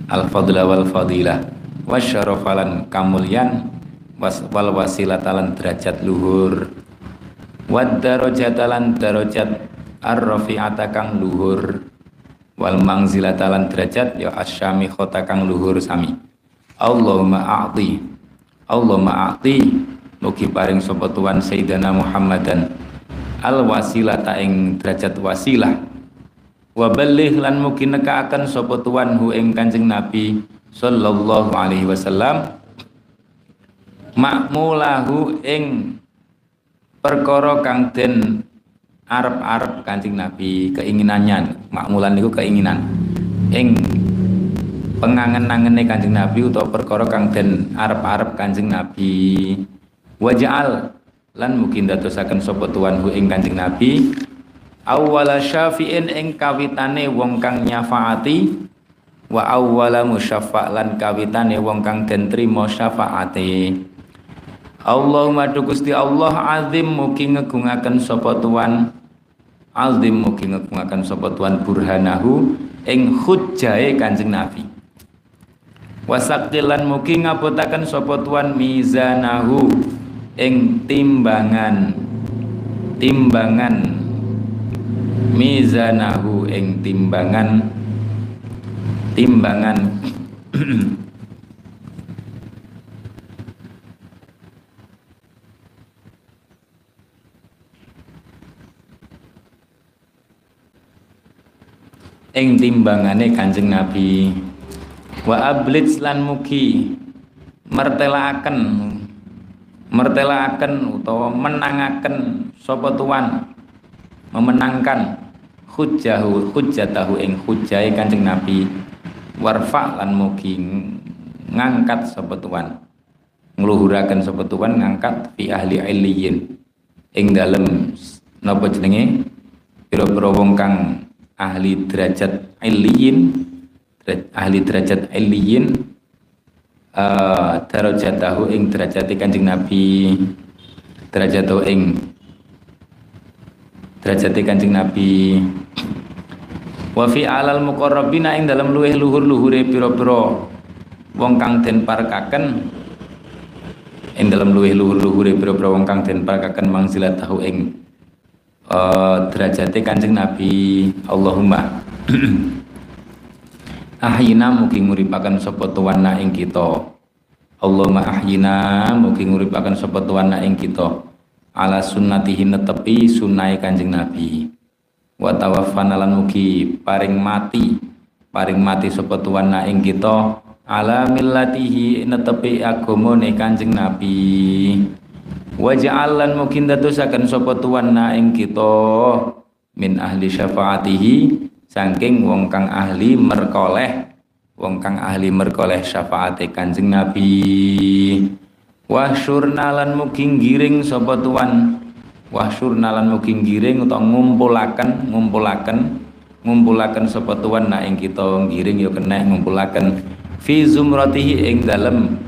Al fadla wal fadilah. Wasyarafalan kamulyan. Was, wal wasilatalan derajat luhur. Wad darajatalan darajat ar-rafi'ata kang luhur. Wal mangzilatalan derajat ya asyami khota kang luhur sami. Allahumma a'ti. Allahumma a'ti. Mugi paring sapa tuan Sayyidina Muhammadan al wasilata ing derajat wasilah. Wa ballih lan mugi nekaaken sapa tuan hu ing Kanjeng Nabi sallallahu alaihi wasallam. Makmulahu ing perkara kang den arep-arep Kanjeng Nabi keinginannya. Makmulan niku keinginan. Ing pengangen-angene Kanjeng Nabi utawa perkara kang den arep-arep Kanjeng Nabi. Waja'al lan mungkin dadosaken sapa tuan ing Kanjeng Nabi. Awwala syafi'in ing kawitane wong kang nyafaati wa awwala musyafa' lan kawitane wong kang den trima syafaate. Allahumma du Gusti Allah azim mugi ngegungaken sapa tuan. Azim mugi ngegungaken sapa tuan burhanahu ing hujjahe Kanjeng Nabi. Wasaktilan mugi ngabotaken sapa tuan mizanahu ing timbangan timbangan. Mizanahu ing timbangan timbangan. (clears throat) Ing timbangane Kanjeng Nabi wa ablits mugi mertelaaken mertelaaken utawa menangaken sapa tuan memenangkan hujjahu hujjatahu ing hujjai Kanjeng Nabi warfa lan mugi ngangkat sapa tuan ngluhuraken sapa tuan ngangkat fi ahli illiyin ing dalem napa jenenge? Pira-pira wong kang ahli derajat iliyin ahli derajat iliyin uh, darajatahu ing derajat Kanjeng Nabi. Derajatahu ing derajat Kanjeng Nabi. Wa fi alal muqarrabina ing dalam luweh luhur-luhure pira-pira wong kang den parkaken. Ing dalam luweh luhur-luhure pira-pira wong kang den parkaken mangsilat tahu ing uh, derajate Kanjeng Nabi. Allahumma (clears throat) ahyina mugi nguripaken sapa tuwana ing kita. Allahumma ahyina mugi nguripaken sapa tuwana ing kita. Ala sunnatihi netepi sunai Kanjeng Nabi. Wa tawaffana lan mugi paring mati paring mati sapa tuwana ing kita. Ala millatihi netepi agamane Kanjeng Nabi. Wa ja'alan mugi ndadosaken sapa tuwana ing kita. Min ahli syafaatihi saking wong kang ahli merkoleh wong kang ahli merkoleh syafaate Kanjeng Nabi. Wa syurnalan mugi giring sapa tuwan wahsyur nalan mugi giring utawa ngumpulaken ngumpulaken ngumpulaken sapa tuan nak ing kita giring ya kena ngumpulaken. Fi zumratihi ing dalem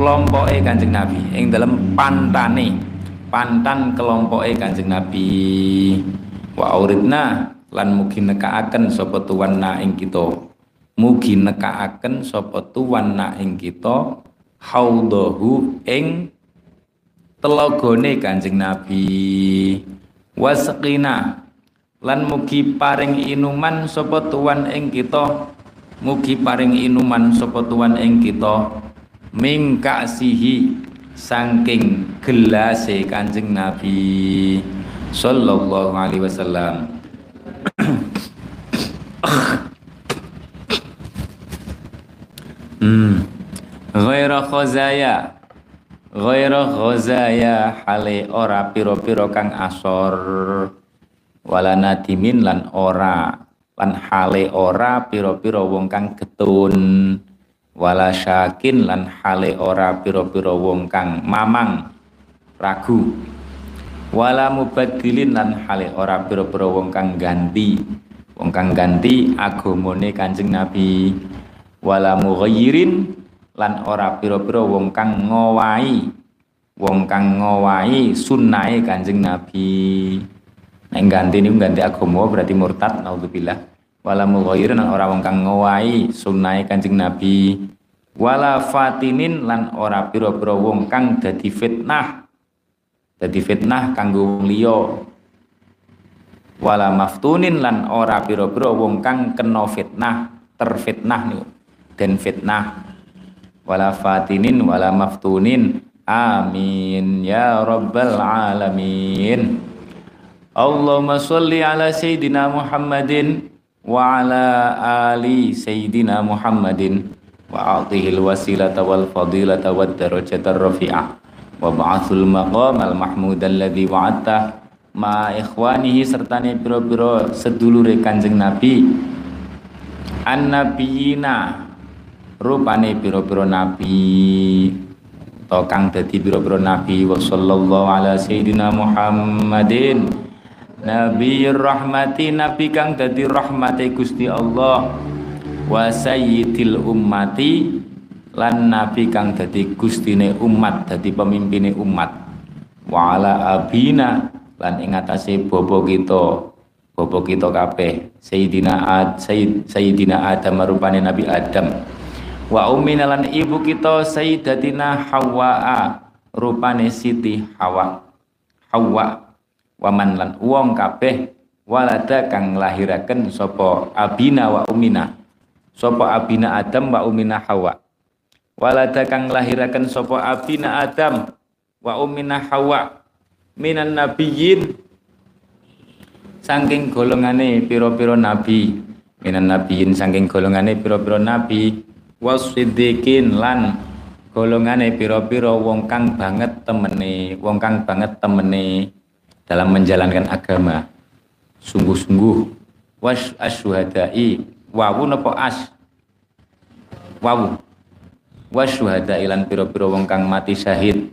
kelompoke Kanjeng Nabi ing dalem pantane pantan kelompoke Kanjeng Nabi. Wa auridna lan mugi nekaaken sapa tuan nak ing kita. Mugi nekaaken sapa tuan nak ing kita. Haudahu ing telogone Kanjeng Nabi. Wasqina. Lan mugi paring inuman sapa tuan ing kita. Mugi paring inuman sapa tuan ing kita. Mingkasihi saking gelase Kanjeng Nabi. Sallallahu alaihi wasallam hmm. Ghaira khazaya. Ghaira ghazaya hale ora piro-piro kang asor. Wala nadimin lan ora. Lan hale ora piro-piro wong kang getun. Wala syakin lan hale ora piro-piro wong kang mamang. Ragu. Wala mubadilin lan hale ora piro-piro wong kang ganti. Wong kang ganti agamane Kanjeng Nabi wala mughayyirin lan ora pira-pira wong kang ngowahi wong kang ngowahi sunnahe Kanjeng Nabi. Nek ganti niku ganti agama berarti murtad naudzubillah. Wala mughayyirin lan ora wong kang ngowahi sunnahe Kanjeng Nabi. Wala fatinin lan ora pira-pira wong kang dadi fitnah dadi fitnah kanggo wong liya. Wala maftunin lan ora pira-pira wong kang kena fitnah terfitnah niku dan fitnah. Wala fatinin wala maftunin. Amin. Ya rabbal alamin. Allahumma salli ala sayyidina Muhammadin wa ala ali sayyidina Muhammadin wa atihil wasilata wal fadilata wad darajatar rafi'ah. Wa ba'athul maqam al mahmud alladhi wa'atta ma ikhwanihi sertane pira-pira sedulure Kanjeng Nabi. An nabiyina rupane pira-pira nabi. To kang dadi pira-pira nabi wa sallallahu ala sayyidina Muhammadin. Nabi rahmati nabi kang dadi rahmate Gusti Allah. Wa sayyidil ummati lan nabi kang dadi gustine umat dadi pemimpine umat. Wa ala abina lan ing atase bobo kita bobo kita kabeh Sayyidina Ad Sayyid, Sayyidina Adam rupane Nabi Adam wa ummina ibu kita sayyidatina Hawa rupane Siti Hawa. Hawa waman lan wong kabeh walada kang lahiraken sapa abina wa umina. Sapa abina Adam wa umina Hawa. Walada kang lahiraken sapa abina Adam wa umina Hawa. Minan nabiyyin saking golongane pira-pira nabi. Minan nabiyyin saking golongane pira-pira nabi wasiddiqin lan golongane pira-pira wong kang banget temene, wong kang banget temene dalam menjalankan agama. Sungguh-sungguh. Was asyuhadai. Wawu napa as? Wawu. Wasyuhadai lan pira-pira wong kang mati syahid.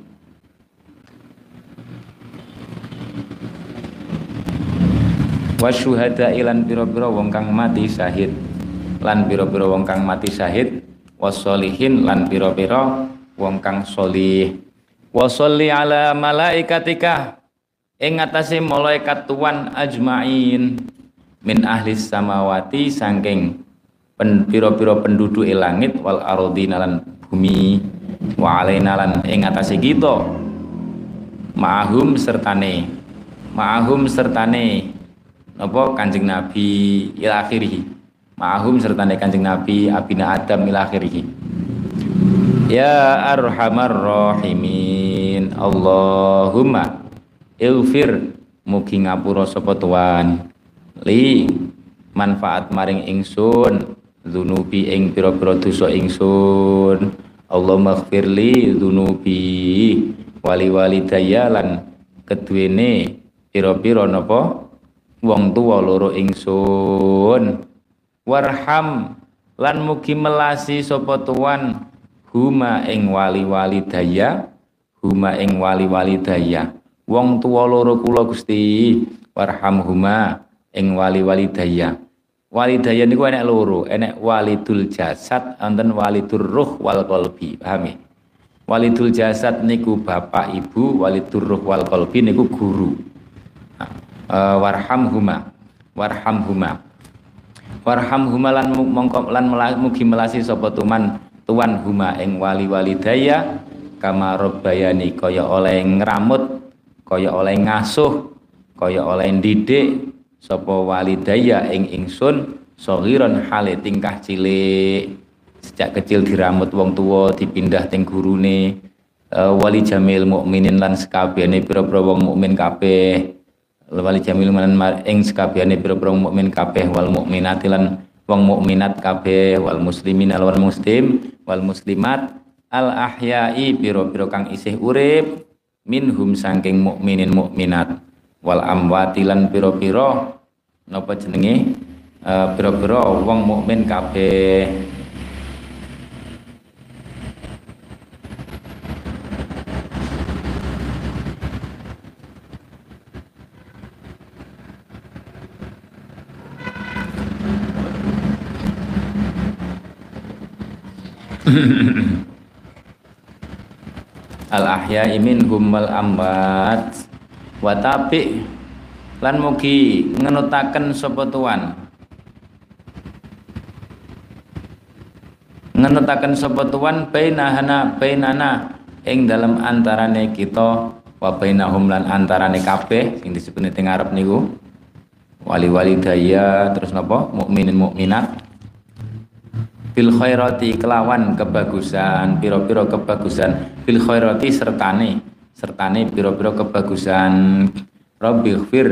Wasyuhada ilan pira-pira wong kang mati syahid. Lan pira-pira wong kang mati syahid wasolihin lan pira-pira wong kang solih wasolli ala malaikatika ing atase malaikat tuan ajmain. Min ahli samawati sangking pen pira-pira penduduk langit wal ardi lan bumi wa alaina lan ing atase kita. Ma'ahum sertane ma'ahum sertane napa Kanjeng Nabi ila akhirih ma'ahum sertane Kanjeng Nabi abina Adam ila akhirih. Ya arhamar rahimin Allahumma ilfir mugi ngapura sapa tuan li manfaat maring ingsun dzunubi ing pira-pira dosa ingsun. Allah maghfirli dzunubi wali wali dayalan keduwene pira-pira napa? Wong tuwa loro ingsun warham lan mugi melasi sapa tuan huma ing wali-wali daya huma ing wali-wali daya. Wong tuwa loro kula Gusti warham huma ing wali-wali daya. Wali daya niku enek loro enek walidul jasad wonten walidur ruh wal qalbi paham ya? Walidul jasad niku bapak ibu walidur ruh wal qalbi niku guru. Uh, warhamhuma warhamhuma warhamhuma lan mongko lan mugi melasi sapa tuman tuan huma ing wali-wali daya kama robbayani kaya oleh ngramut kaya oleh ngasuh kaya oleh ndidik sapa walidaya ing ingsun sohiron hale tingkah cilik. Sejak kecil diramut wong tua dipindah ting gurune. Uh, wali jamil mukminin lan sekabehane pira-pira wong mukmin kabeh wali jamil lan ing sekabehane pira-pira mukmin kabeh wal mukminat lan wong mukminat kabeh wal muslimin al muslim wal muslimat al ahyai pira-pira kang isih urip minhum saking mukminin mukminat wal amwati lan pira-pira napa jenenge? Uh, pira-pira wong mukmin kabeh (laughs) al ahya imin humal ambat. Wa tapi lan mugi ngenutaken sapa tuan? Ngenutaken sapa tuan? Bainahana bainana. Ing dalam antarane kita wa bainahum lan antarane kabeh sing disebut ning ngarep niku. Wali-wali daya terus napa? Mukminin mukminat bil khairati kelawan kebagusan piro-piro kebagusan. Bil khairati sertane sertane piro-piro kebagusan. Rabbi ighfir.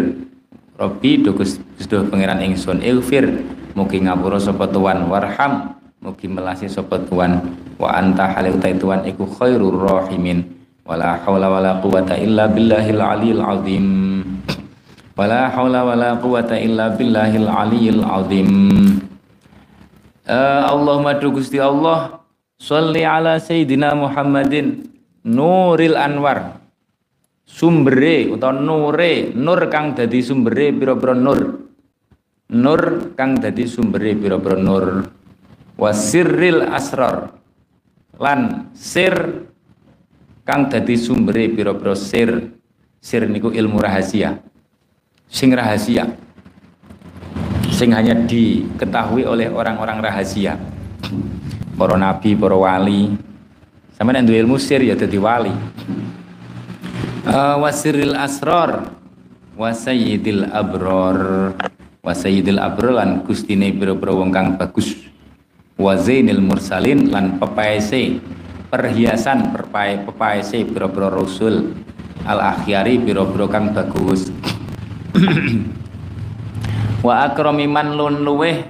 Rabbi dugus sudah pangeran ingsun ighfir. Mugi ngapura sapa tuan warham. Mugi melasi sapa tuan wa anta halil tuan iku khairur rahimin. Wala haula wala quwata illa billahil aliyil azim. Wala haula wala quwata illa billahil aliyil azim uh, Allahumma Gusti Allah Salli ala Sayyidina Muhammadin Nuril Anwar. Sumbere atau nure nur kang dadi sumbere pira-pira nur. Nur kang dadi sumbere pira-pira nur. Wasirril asrar. Lan sir kang dadi sumbere pira-pira sir. Sir niku ilmu rahasia. Sing rahasia sing hanya diketahui oleh orang-orang rahasia. Para nabi, para wali. Sama yang ilmu sir ya jadi wali. Uh, wasiril asror wasayyidil abror. Wasayyidil abror lan gustine biro-biro wong kang bagus. Wazainil mursalin lan pepaese perhiasan perpae pepaese biro-biro rasul. Al akhyari biro-biro kang bagus (clears throat) wa akrami man lun luweh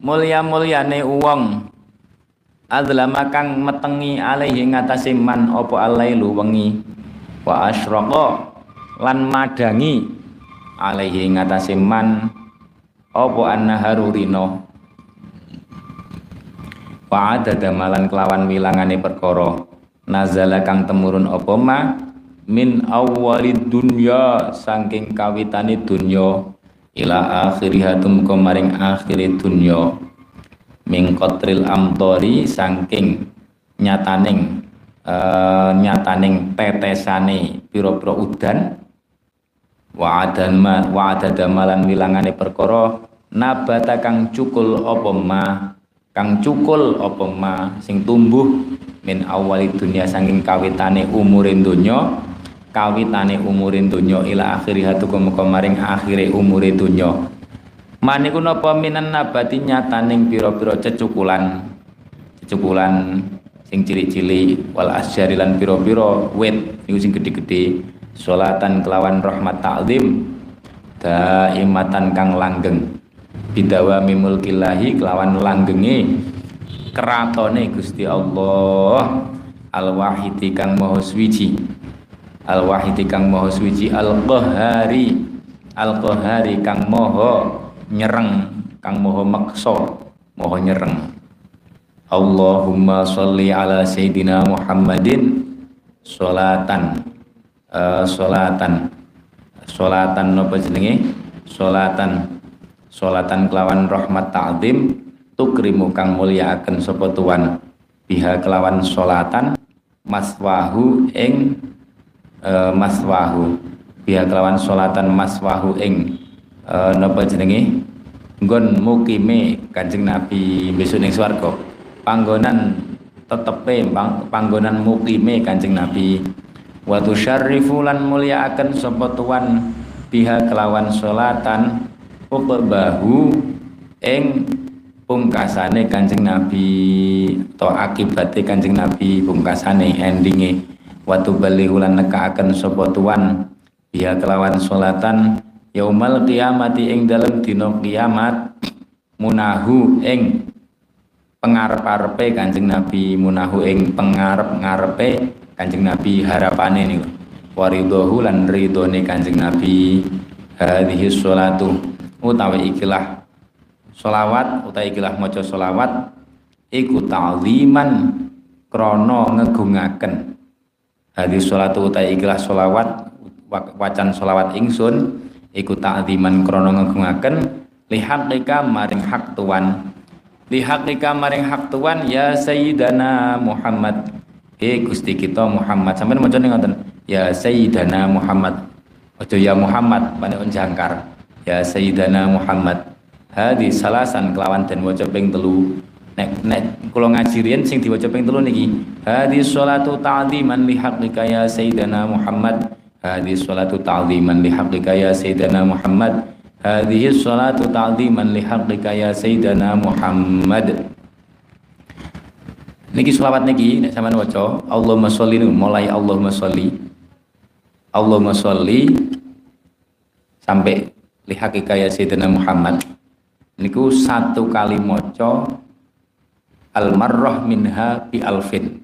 mulya mulyane wong adzlama kang metengi alaihi ngatasi man apa alailu wengi. Wa asyraqa lan madangi alaihi ngatasi man apa annaharu rino wa adada malan kelawan wilangane perkara. Nazala kang temurun apa ma? Min awwalid dunya saking kawitane dunya ila akhirihatum maring akhiri dunya min qatril amtori saking nyataning uh, nyataning tetesane pira-pira udan wa adan ma wa adadamalan wilangane perkara nabata kang cukul apa ma kang cukul apa ma sing tumbuh min awali dunia saking kawitane umurin dunya kawitane umurin donya ila akhiri hatukum maring akhire umure donya. Maniku napa minan nabati nyataning pira-pira cecukulan cecukulan sing cilik-cilik wal asyari lan pira-pira wit niku sing gedhe-gedhe salatan kelawan rahmat ta'zim daimatan kang langgeng. Bidawa mimulkillahi kelawan langgenge keratone Gusti Allah al wahidi kang maha al wahidi kang maha suci al qahari al qahari kang maha nyereng kang maha maksa maha nyereng. Allahumma sholli ala sayyidina Muhammadin. Sholatan uh, sholatan sholatan napa jenenge? Sholatan sholatan kelawan rahmat ta'zim. Tukrimu kang mulyakaken sapa tuan. Biha kelawan sholatan maswahu ing uh, maswahu. Biha kelawan solatan maswahu ing uh, napa jenenge? Nggon mukime Kanjeng Nabi besok ning swarga. Panggonan tetepe panggonan mukime Kanjeng Nabi. Wa tusyarrifu lan mulyaaken sapa tuan biha kelawan solatan bahu ing pungkasane Kanjeng Nabi atau akibate Kanjeng Nabi pungkasane endinge watu balihulan nekaaken sapa tuan. Biya kelawan salatan yaumal kiamati ing dalem dina kiamat munahu ing pengarep-arepe Kanjeng Nabi munahu ing pengarep-ngarepe Kanjeng Nabi harapane niku. Waridahu lan ridhone Kanjeng Nabi hadhihi sholatu utawi ikilah sholawat utawi ikilah maca sholawat iku ta'ziman krana ngegungaken hadis sholatu utai ikhlas sholawat wacan sholawat ingsun iku ta'ziman krono ngegungaken lihaqika maring hak tuan. Lihaqika maring hak tuan ya sayyidana Muhammad. Eh Gusti kita Muhammad. Sampeyan maca ning ngoten ya sayyidana Muhammad. Ojo ya Muhammad pane jangkar. Ya sayyidana Muhammad. Hadi salasan kelawan dan waca ping telu nek nek kula ngaji sing diwaca ping telu niki hadis sholatu ta'ziman li haqqika ya sayyidina Muhammad. Hadis sholatu ta'ziman li haqqika ya sayyidina Muhammad. Hadhihi sholatu ta'ziman li haqqika ya sayyidina Muhammad. Niki selawat niki nek sampean waca Allahumma sholli mulai Allahumma sholli. Allahumma sholli sampai li haqqika ya sayyidina Muhammad. Niku satu kali maca al marrah minha bi alfin.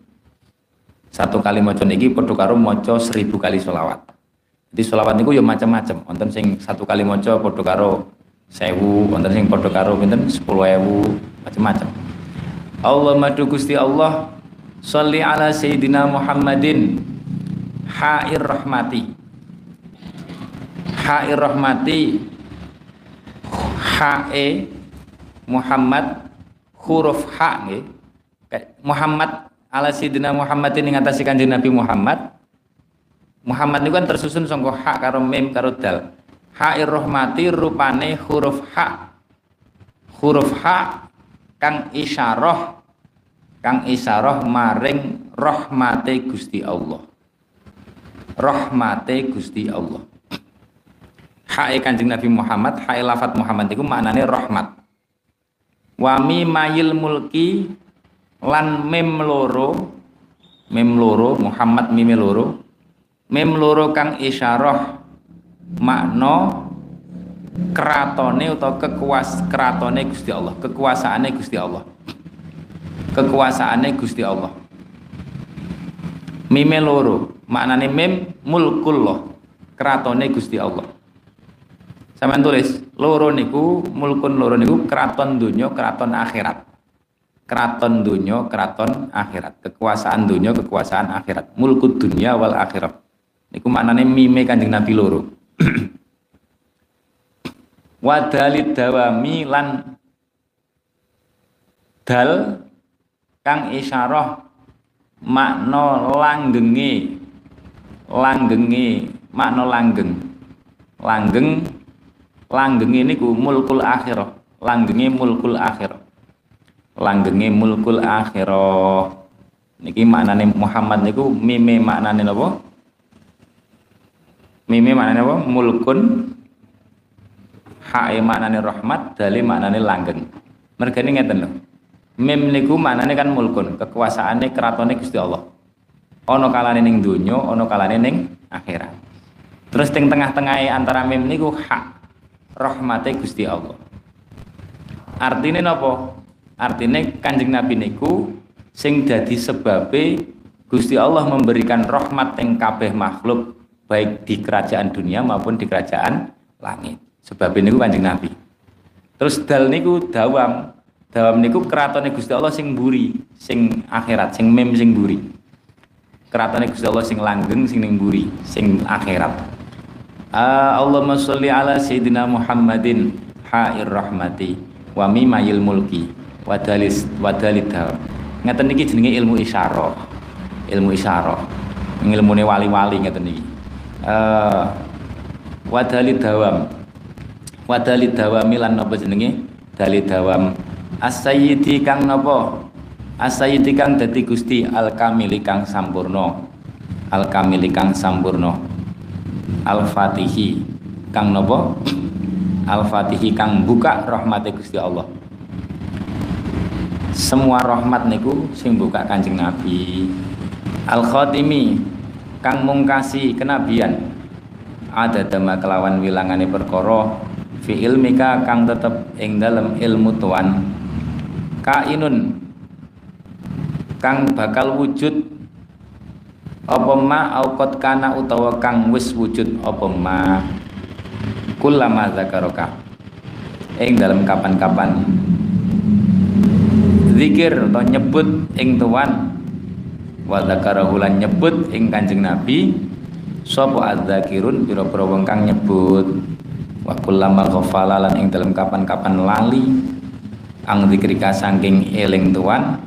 Satu kali maca niki padha karo maca seribu kali sholawat jadi sholawat niku ya macam-macam. Wonten sing satu kali maca padha karo sewu wonten sing padha karo pinten? Sepuluh ewu macam-macam. Allah madu Gusti Allah Salli ala Sayyidina Muhammadin. Ha'ir rahmati. Ha'ir rahmati. Ha'e Muhammad huruf H nggih. Muhammad ala sidina Muhammad ini ngatasi kanjeng Nabi Muhammad. Muhammad itu kan tersusun sangka H karo mim karo dal. Ha'ir rahmati rupane huruf H. Huruf H kang isyarah kang isyarah maring rahmate Gusti Allah. Rahmate Gusti Allah. Hae kanjeng Nabi Muhammad, hae lafat Muhammad itu maknane rahmat wami mayil mulki lan mem loro mem loro Muhammad mim loro mem loro kang isyarah makna keratone atau kekuas keratone Gusti Allah kekuasaane Gusti Allah. Kekuasaane Gusti Allah. Mime loro maknane mem mulkullah keratone Gusti Allah Sampeyan tulis, loro niku mulkun loro niku keraton dunia, keraton akhirat. Keraton dunia, keraton akhirat. Kekuasaan dunia, kekuasaan akhirat. Mulkut dunia wal akhirat. Niku maknane mime Kanjeng Nabi loro. (clears throat) wadalid dawami lan dal kang isyarah makna langgenge langgenge makna langgeng langgeng langgeng ini ku mulkul akhirah. Langgenge mulkul akhirah. Langgenge mulkul akhirah. Niki maknane Muhammad niku mime maknane napa? Mime maknane apa? Mulkun. Hae maknane rahmat dali maknane langgeng. Mergane ngeten lho. Mim niku maknane kan mulkun. Kekuasaane keratone Gusti Allah. Ana kalane ning donya ana kalane ning akhirat. Terus teng tengah-tengah antara mim niku hak rahmate Gusti Allah. Artine napa? Artine Kanjeng Nabi niku sing dadi sebabe Gusti Allah memberikan rahmat ing kabeh makhluk baik di kerajaan dunia maupun di kerajaan langit. Sebab niku Kanjeng Nabi. Terus dal niku dawam. Dalam niku keratone Gusti Allah sing buri, sing akhirat, sing mem sing buri. Keratone Gusti Allah sing langgeng, sing ning buri, sing akhirat. Uh, Allahumma sholli ala sayyidina Muhammadin ha'ir rahmati wa mimayil mulki wa dalis wa dalidha. Ngeten niki jenenge ilmu isyarah. Ilmu isyarah. Ilmune wali-wali ngeten niki. Uh, wa dalidawam. Wa dalidawami lan apa jenenge? Dalidawam As-sayyidi kang napa? As-sayyidi kang dadi Gusti al-kamili kang sampurna. Al-kamili kang sampurna. Al-Fatihi kang napa? Al-Fatihi kang buka rahmate Gusti Allah. Semua rahmat niku sing buka Kanjeng Nabi. Al-Khatimi kang mungkasi kenabian. Ada dama kelawan wilangane perkara fi ilmika kang tetep ing dalam ilmu tuan kainun kang bakal wujud apa ma aukot kana utawa kang wis wujud? Apa ma? Kullama zakaroka ing dalam kapan-kapan. Zikir atau nyebut ing tuan. Wa zakarahulan nyebut ing kanjeng nabi. Sapa adzakirun? Pira-pira wong kang nyebut. Wa kullama ghafala ing dalam kapan-kapan lali. Ang dikrika saking eling tuan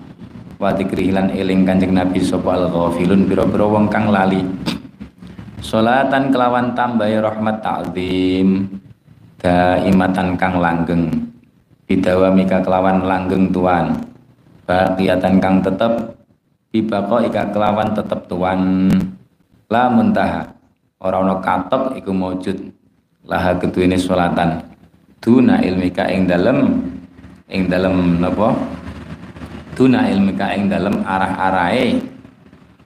wa dikrihilan eling kanjeng Nabi sapa al ghafilun biro-biro wong kang lali. Salatan kelawan tambahi rahmat ta'zim daimatan kang langgeng. Bidawamika kelawan langgeng tuan. Baqiyatan kang tetep bibako ika kelawan tetep tuan. La muntaha ora ana katok iku maujud laha keduwene salatan duna ilmika ing dalem ing dalam napa tuna ilmika ing dalam arah-arahe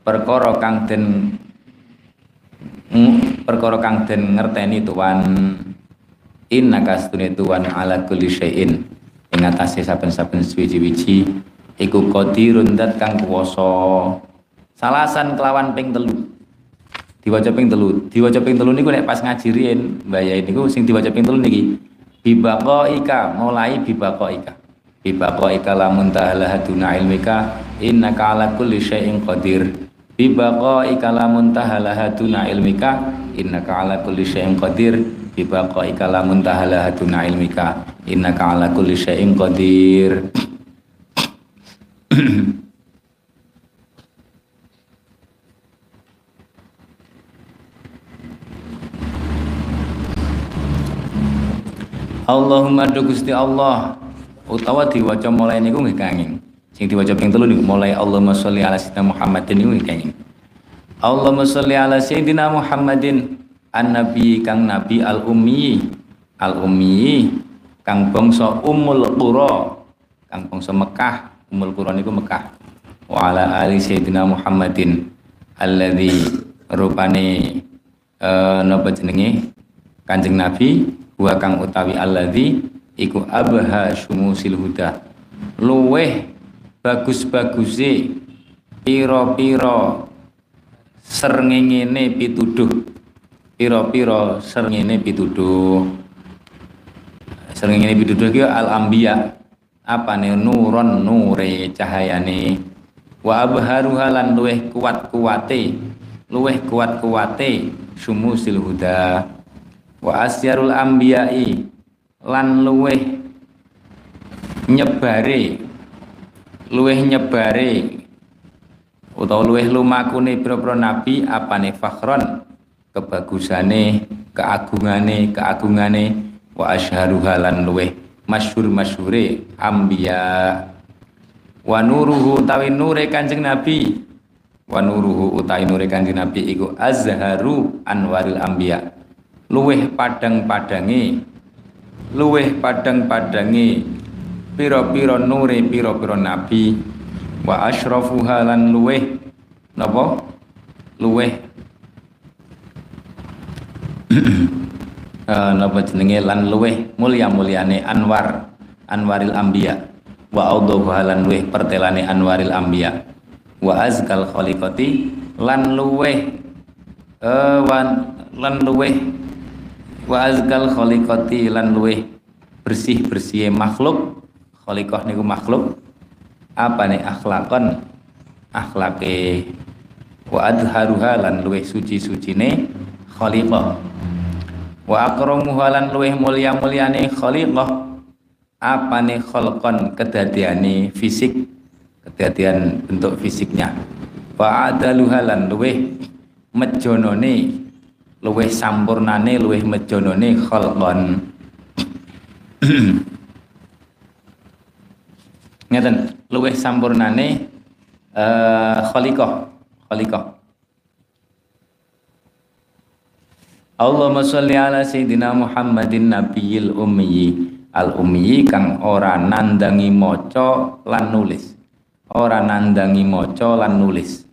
perkara kang den perkara kang den ngerteni tuan inna kastune tuan ala kulli syai'in. Ing atase saben-saben suwi-wiji iku qadirun dat kang kuwasa. Salasan kelawan ping telu. Diwaca ping telu. Diwaca ping telu niku nek pas ngaji riyen mbaya niku sing diwaca ping telu niki. Bibako ika mulai bibako ika bibako ika lamun tahala haduna ilmika. Innaka ala kulli syai'in qadir. Bibako ika lamun tahala haduna ilmika. Innaka ala kulli syai'in qadir. Bibako ika lamun tahala haduna ilmika. Innaka ala kulli syai'in qadir. Allahumma du Gusti Allah utawa diwaca mulai niku nggih kanging. Sing diwaca ping telu niku mulai Allahumma sholli ala sayyidina Muhammadin niku nggih kanging. Allahumma sholli ala sayyidina Muhammadin an-nabi kang nabi al-ummi al-ummi kang bangsa ummul qura kang bangsa Mekah. Ummul qura niku Mekah. Wa ala ali sayyidina Muhammadin alladzi rupane uh, napa jenenge? Kanjeng Nabi wa kang utawi alladzi iku abha syumusil huda. Luweh bagus-baguse pira-pira srengenge pituduh. Pira-pira srengenge pituduh. Srengenge pituduh ki al anbiya apa nih nuron nure cahayane. Wa abharuha lan luweh kuat kuate luweh kuat kuate syumusil huda. Wa asyarul ambiyai lan luweh nyebare luweh nyebare utawa luweh lumakune pira-pira nabi apane fakhron kebagusane keagungane keagungane wa asyharuha lan luweh masyhur masyhure ambiya. Wa nuruhu tawi nure kanjeng nabi wa nuruhu utawi nure kanjeng nabi iku azharu anwaril ambiya luweh padang-padange luweh padang-padange pira-pira nure pira-pira nabi. Wa asyrafuha lan luweh napa? Luweh napa jenenge? Lan luweh mulya-mulyane anwar anwaril anbiya wa audhuha lan luweh pertelane anwaril anbiya wa azkal khaliqati lan luweh uh, wan, lan luweh wa azkal khaliqati lan luweh bersih-bersih makhluk. Khaliqah niku makhluk. Apa nih? Akhlakon. Akhlake. Wa adharuha lan luweh suci-sucine khaliqah. Wa akramuha lan luweh mulya-mulyane khaliqah. Apa nih khalqon? Kedadiane fisik. Kedadian bentuk fisiknya. Wa adaluha lan luweh mejonone luweh sampurnane luweh mejonone khalqon (clears throat) ngeten luweh sampurnane uh, khaliqah khaliqah Allahumma sholli ala sayyidina Muhammadin nabiyil ummi. Al ummi kang ora nandangi maca lan nulis. Ora nandangi maca lan nulis.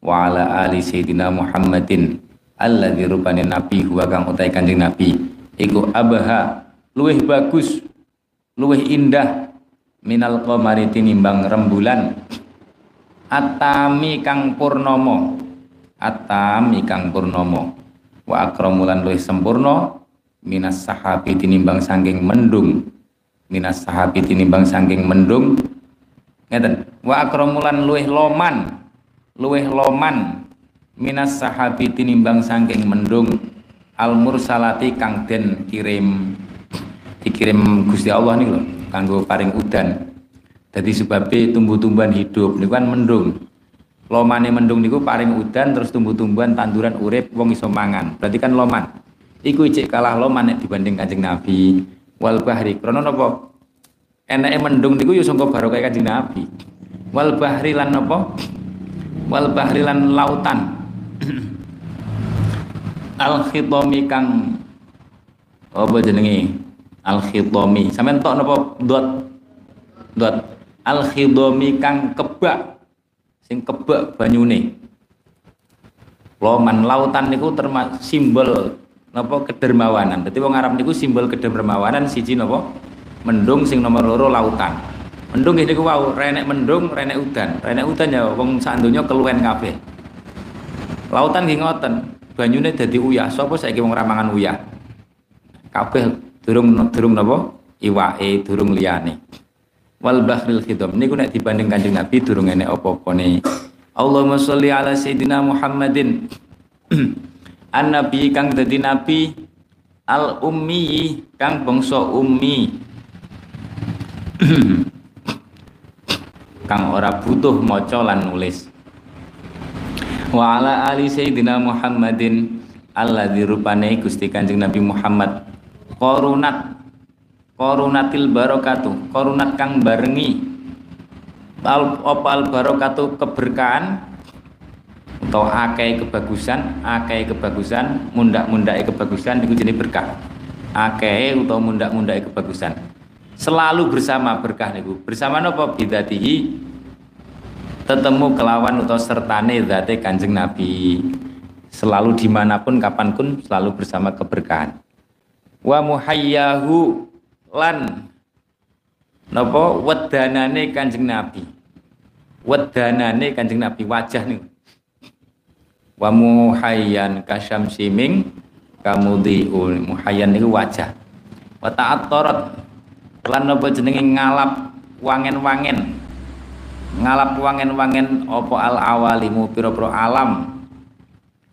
Wa ala ali sayyidina Muhammadin alladzi rupane nabi huwa kang utai kanjeng nabi. Iku abaha luweh bagus luweh indah minal qamari tinimbang rembulan. Atami kang purnomo atami kang purnomo wa akramulan luwih sempurna minas sahabi tinimbang sangking mendung. Minas sahabi tinimbang sangking mendung. Ngeten? Wa akramulan luwih loman. Luwih loman minas sahabi tinimbang sangking mendung al mursalati kang den kirim dikirim Gusti Allah nih loh kanggo paring udan. Jadi sebabnya tumbuh-tumbuhan hidup niku kan mendung. Lomane mendung niku paring udan terus tumbuh-tumbuhan tanduran urip wong iso mangan. Berarti kan loman. Iku cek kalah loman dibanding Kanjeng Nabi wal bahri. Krana napa? Enake mendung niku ya sangka barokah Kanjeng Nabi. Wal bahri lan napa? Wal bahri lan lautan. (clears throat) Al khitami kang apa jenenge? al khidami sampean tok napa dot. Dot. Al khidami kang kebak. Sing kebak banyune. Loman lautan niku termasuk simbol napa? Kedermawanan. Dadi wong Arab niku simbol kedermawanan siji napa? Mendung sing nomor loro lautan. Mendung niku wau. Renek mendung renek udan. Renek udan ya wong sak donya keluwen kabeh lautan nggih ngoten. Banyune dadi uyah. Sapa saiki wong ramangan uyah? Kabeh durung durung napa? Iwake durung liyane. Wal bahril khidam niku nek dibanding Kanjeng Nabi durung enek apa-apane. Allahumma sholli ala sayyidina Muhammadin. (clears throat) An nabi kang dadi nabi. Al ummi kang bangsa ummi. (clears throat) Kang ora butuh maca lan nulis wa ala ali sayyidina Muhammadin alladzi rupane Gusti Kanjeng Nabi Muhammad. Korunat korunatil barokatu korunat kang barengi. Al opal barokatu? Keberkahan atau akai kebagusan akai kebagusan mundak mundak kebagusan itu jenis berkah. Akai atau mundak mundak kebagusan. Selalu bersama berkah niku. Bersama nopo bidatihi tetemu kelawan atau sertane zate kanjeng nabi. Selalu di mana pun kapan pun selalu bersama keberkahan. Wa muhayyahu lan napa? Wedanane Kanjeng Nabi. Wedanane Kanjeng Nabi wajah nih wa muhayyan kasyamsiming kamudhiul. Muhayyan niku wajah. Wa ta'attarat lan napa jenenge ngalap wangen-wangen ngalap wangen-wangen apa al awalimu pira-pira alam?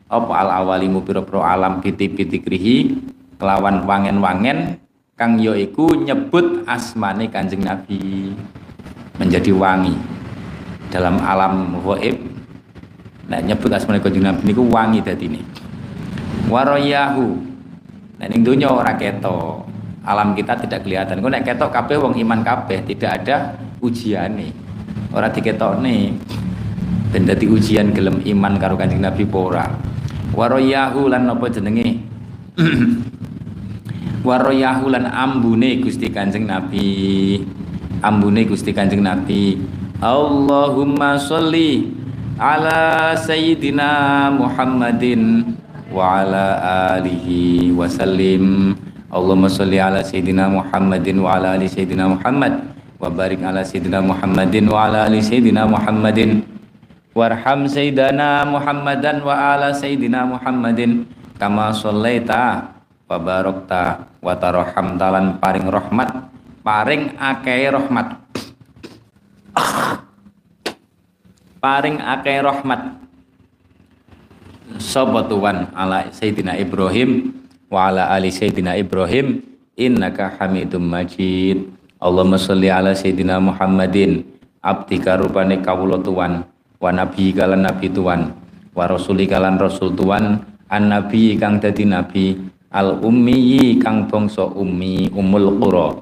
Apa al awalimu pira-pira alam biti-biti krihi kelawan wangen-wangen kang yoiku nyebut asmane Kanjeng Nabi menjadi wangi. Dalam alam gaib nah nyebut asmane Kanjeng Nabi niku wangi dadi ini waroyahu nah ning donya ora ketok. Alam kita tidak kelihatan. Kok nek ketok kabeh wong iman kabeh tidak ada ujiane ora diketokne. Ben dadi ujian gelem iman karo Kanjeng Nabi pora waroyahu lan napa jenenge? (clears throat) Waroyahu lan ambune Gusti Kanjeng Nabi. Ambune Gusti Kanjeng Nabi. Allahumma sholli ala sayyidina Muhammadin wa ala alihi wa sallim. Allahumma sholli ala sayyidina Muhammadin wa ala ali sayyidina Muhammad wa barik ala sayyidina Muhammadin wa ala ali sayyidina Muhammadin. Warham sayyidina Muhammadan wa ala sayyidina Muhammadin. Kama shallaita wa barakta wa tarham talan paring rahmat. Paring akeh rahmat. Paring akeh rahmat. Sapa tuan ala sayyidina Ibrahim wa ala ali sayyidina Ibrahim. Innaka Hamidum Majid Allahumma sholli ala sayyidina Muhammadin abdika rupane kawula tuan wa nabi kalan nabi tuan wa rasuli kalan rasul tuan an nabi kang dadi nabi al ummi kang bangsa ummi umul qura.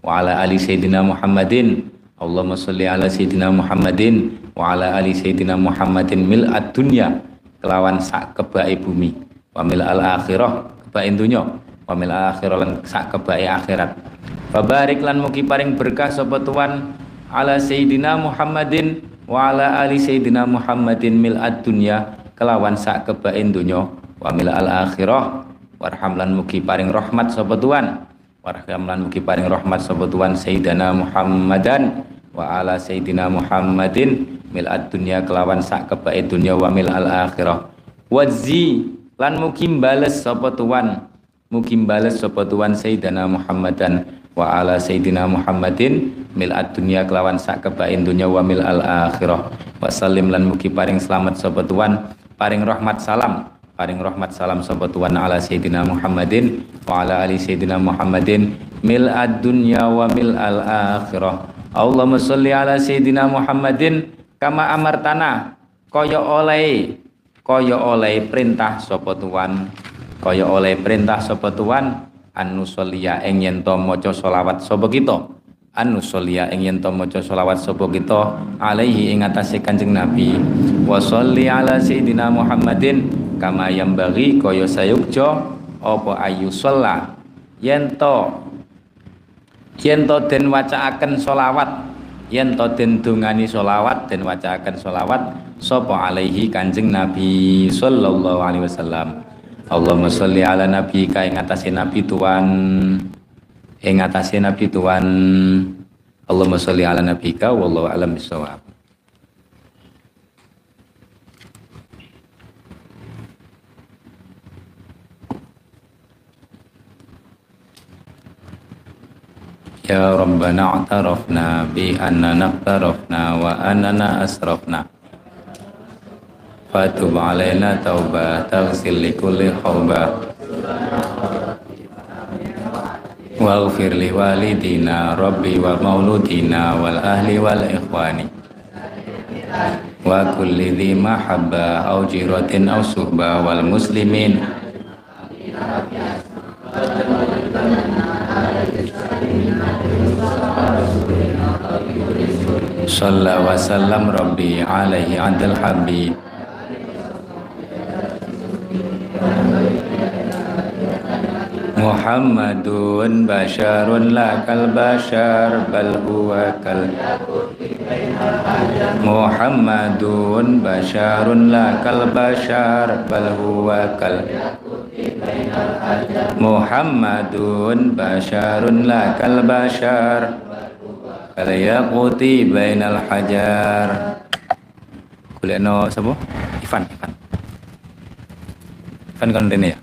Wa ala ali sayyidina Muhammadin Allahumma sholli ala sayyidina Muhammadin wa ala ali sayyidina Muhammadin mil ad dunya kelawan sak kebae bumi. Wa mil al akhirah kebae dunya. Wa mil al akhirah lan sak kebae akhirat Fabarik lan mugi paring berkah sapa tuan ala sayyidina Muhammadin wa ala ali sayyidina Muhammadin mil dunya kelawan sak kebaen donya wa mil al akhirah. Warham lan mugi paring rahmat sapa tuan. Warham lan mugi paring rahmat sapa tuan sayyidina Muhammadan wa ala sayyidina Muhammadin mil dunya kelawan sak kebaen donya wa mil al akhirah. Wazi lan mugi bales sapa tuan. Mugi bales sapa tuan sayyidina Muhammadan wa ala sayyidina Muhammadin mil dunya kelawan sak kebain dunya wa mil al akhirah. Wa salim lan mugi paring selamat sapa tuan paring rahmat salam paring rahmat salam sapa tuan ala sayyidina Muhammadin wa ala ali sayyidina Muhammadin mil dunya wa mil al akhirah. Allahumma sholli ala sayyidina Muhammadin kama amartana kaya oleh kaya oleh perintah sapa tuan kaya oleh perintah sapa tuan anusolia ing yen to maca selawat sapa kita? Anusolia ing yen to maca selawat sapa kita? Alaihi ing atase Kanjeng Nabi. Wa sholli ala sayidina Muhammadin kama yang bagi kaya sayukja apa ayu sholla? Yen to yen to den wacaaken selawat yen to den dungani selawat den wacaaken selawat sapa alaihi Kanjeng Nabi sallallahu alaihi wasallam Allahumma sholli ala nabi ka ing atase nabi tuan. Ing atase nabi tuan. Allahumma sholli ala nabi ka wallahu alam bisawab Ya Rabbana a'tarafna bi annana aqtarafna wa annana asrafna fatub alaina taubah taghsil li kulli khawbah rabbi wa mauludina wal ahli wa kulli dhi mahabba au jiratin au suhba wal muslimin Sallallahu wa sallam rabbi alaihi adil habib Muhammadun basharun lakal bashar bal huwa kal Muhammadun basharun lakal bashar bal huwa kal Muhammadun basharun lakal bashar kal bainal hajar Kuleno sapa? Ivan, Ivan. Kan rene ya.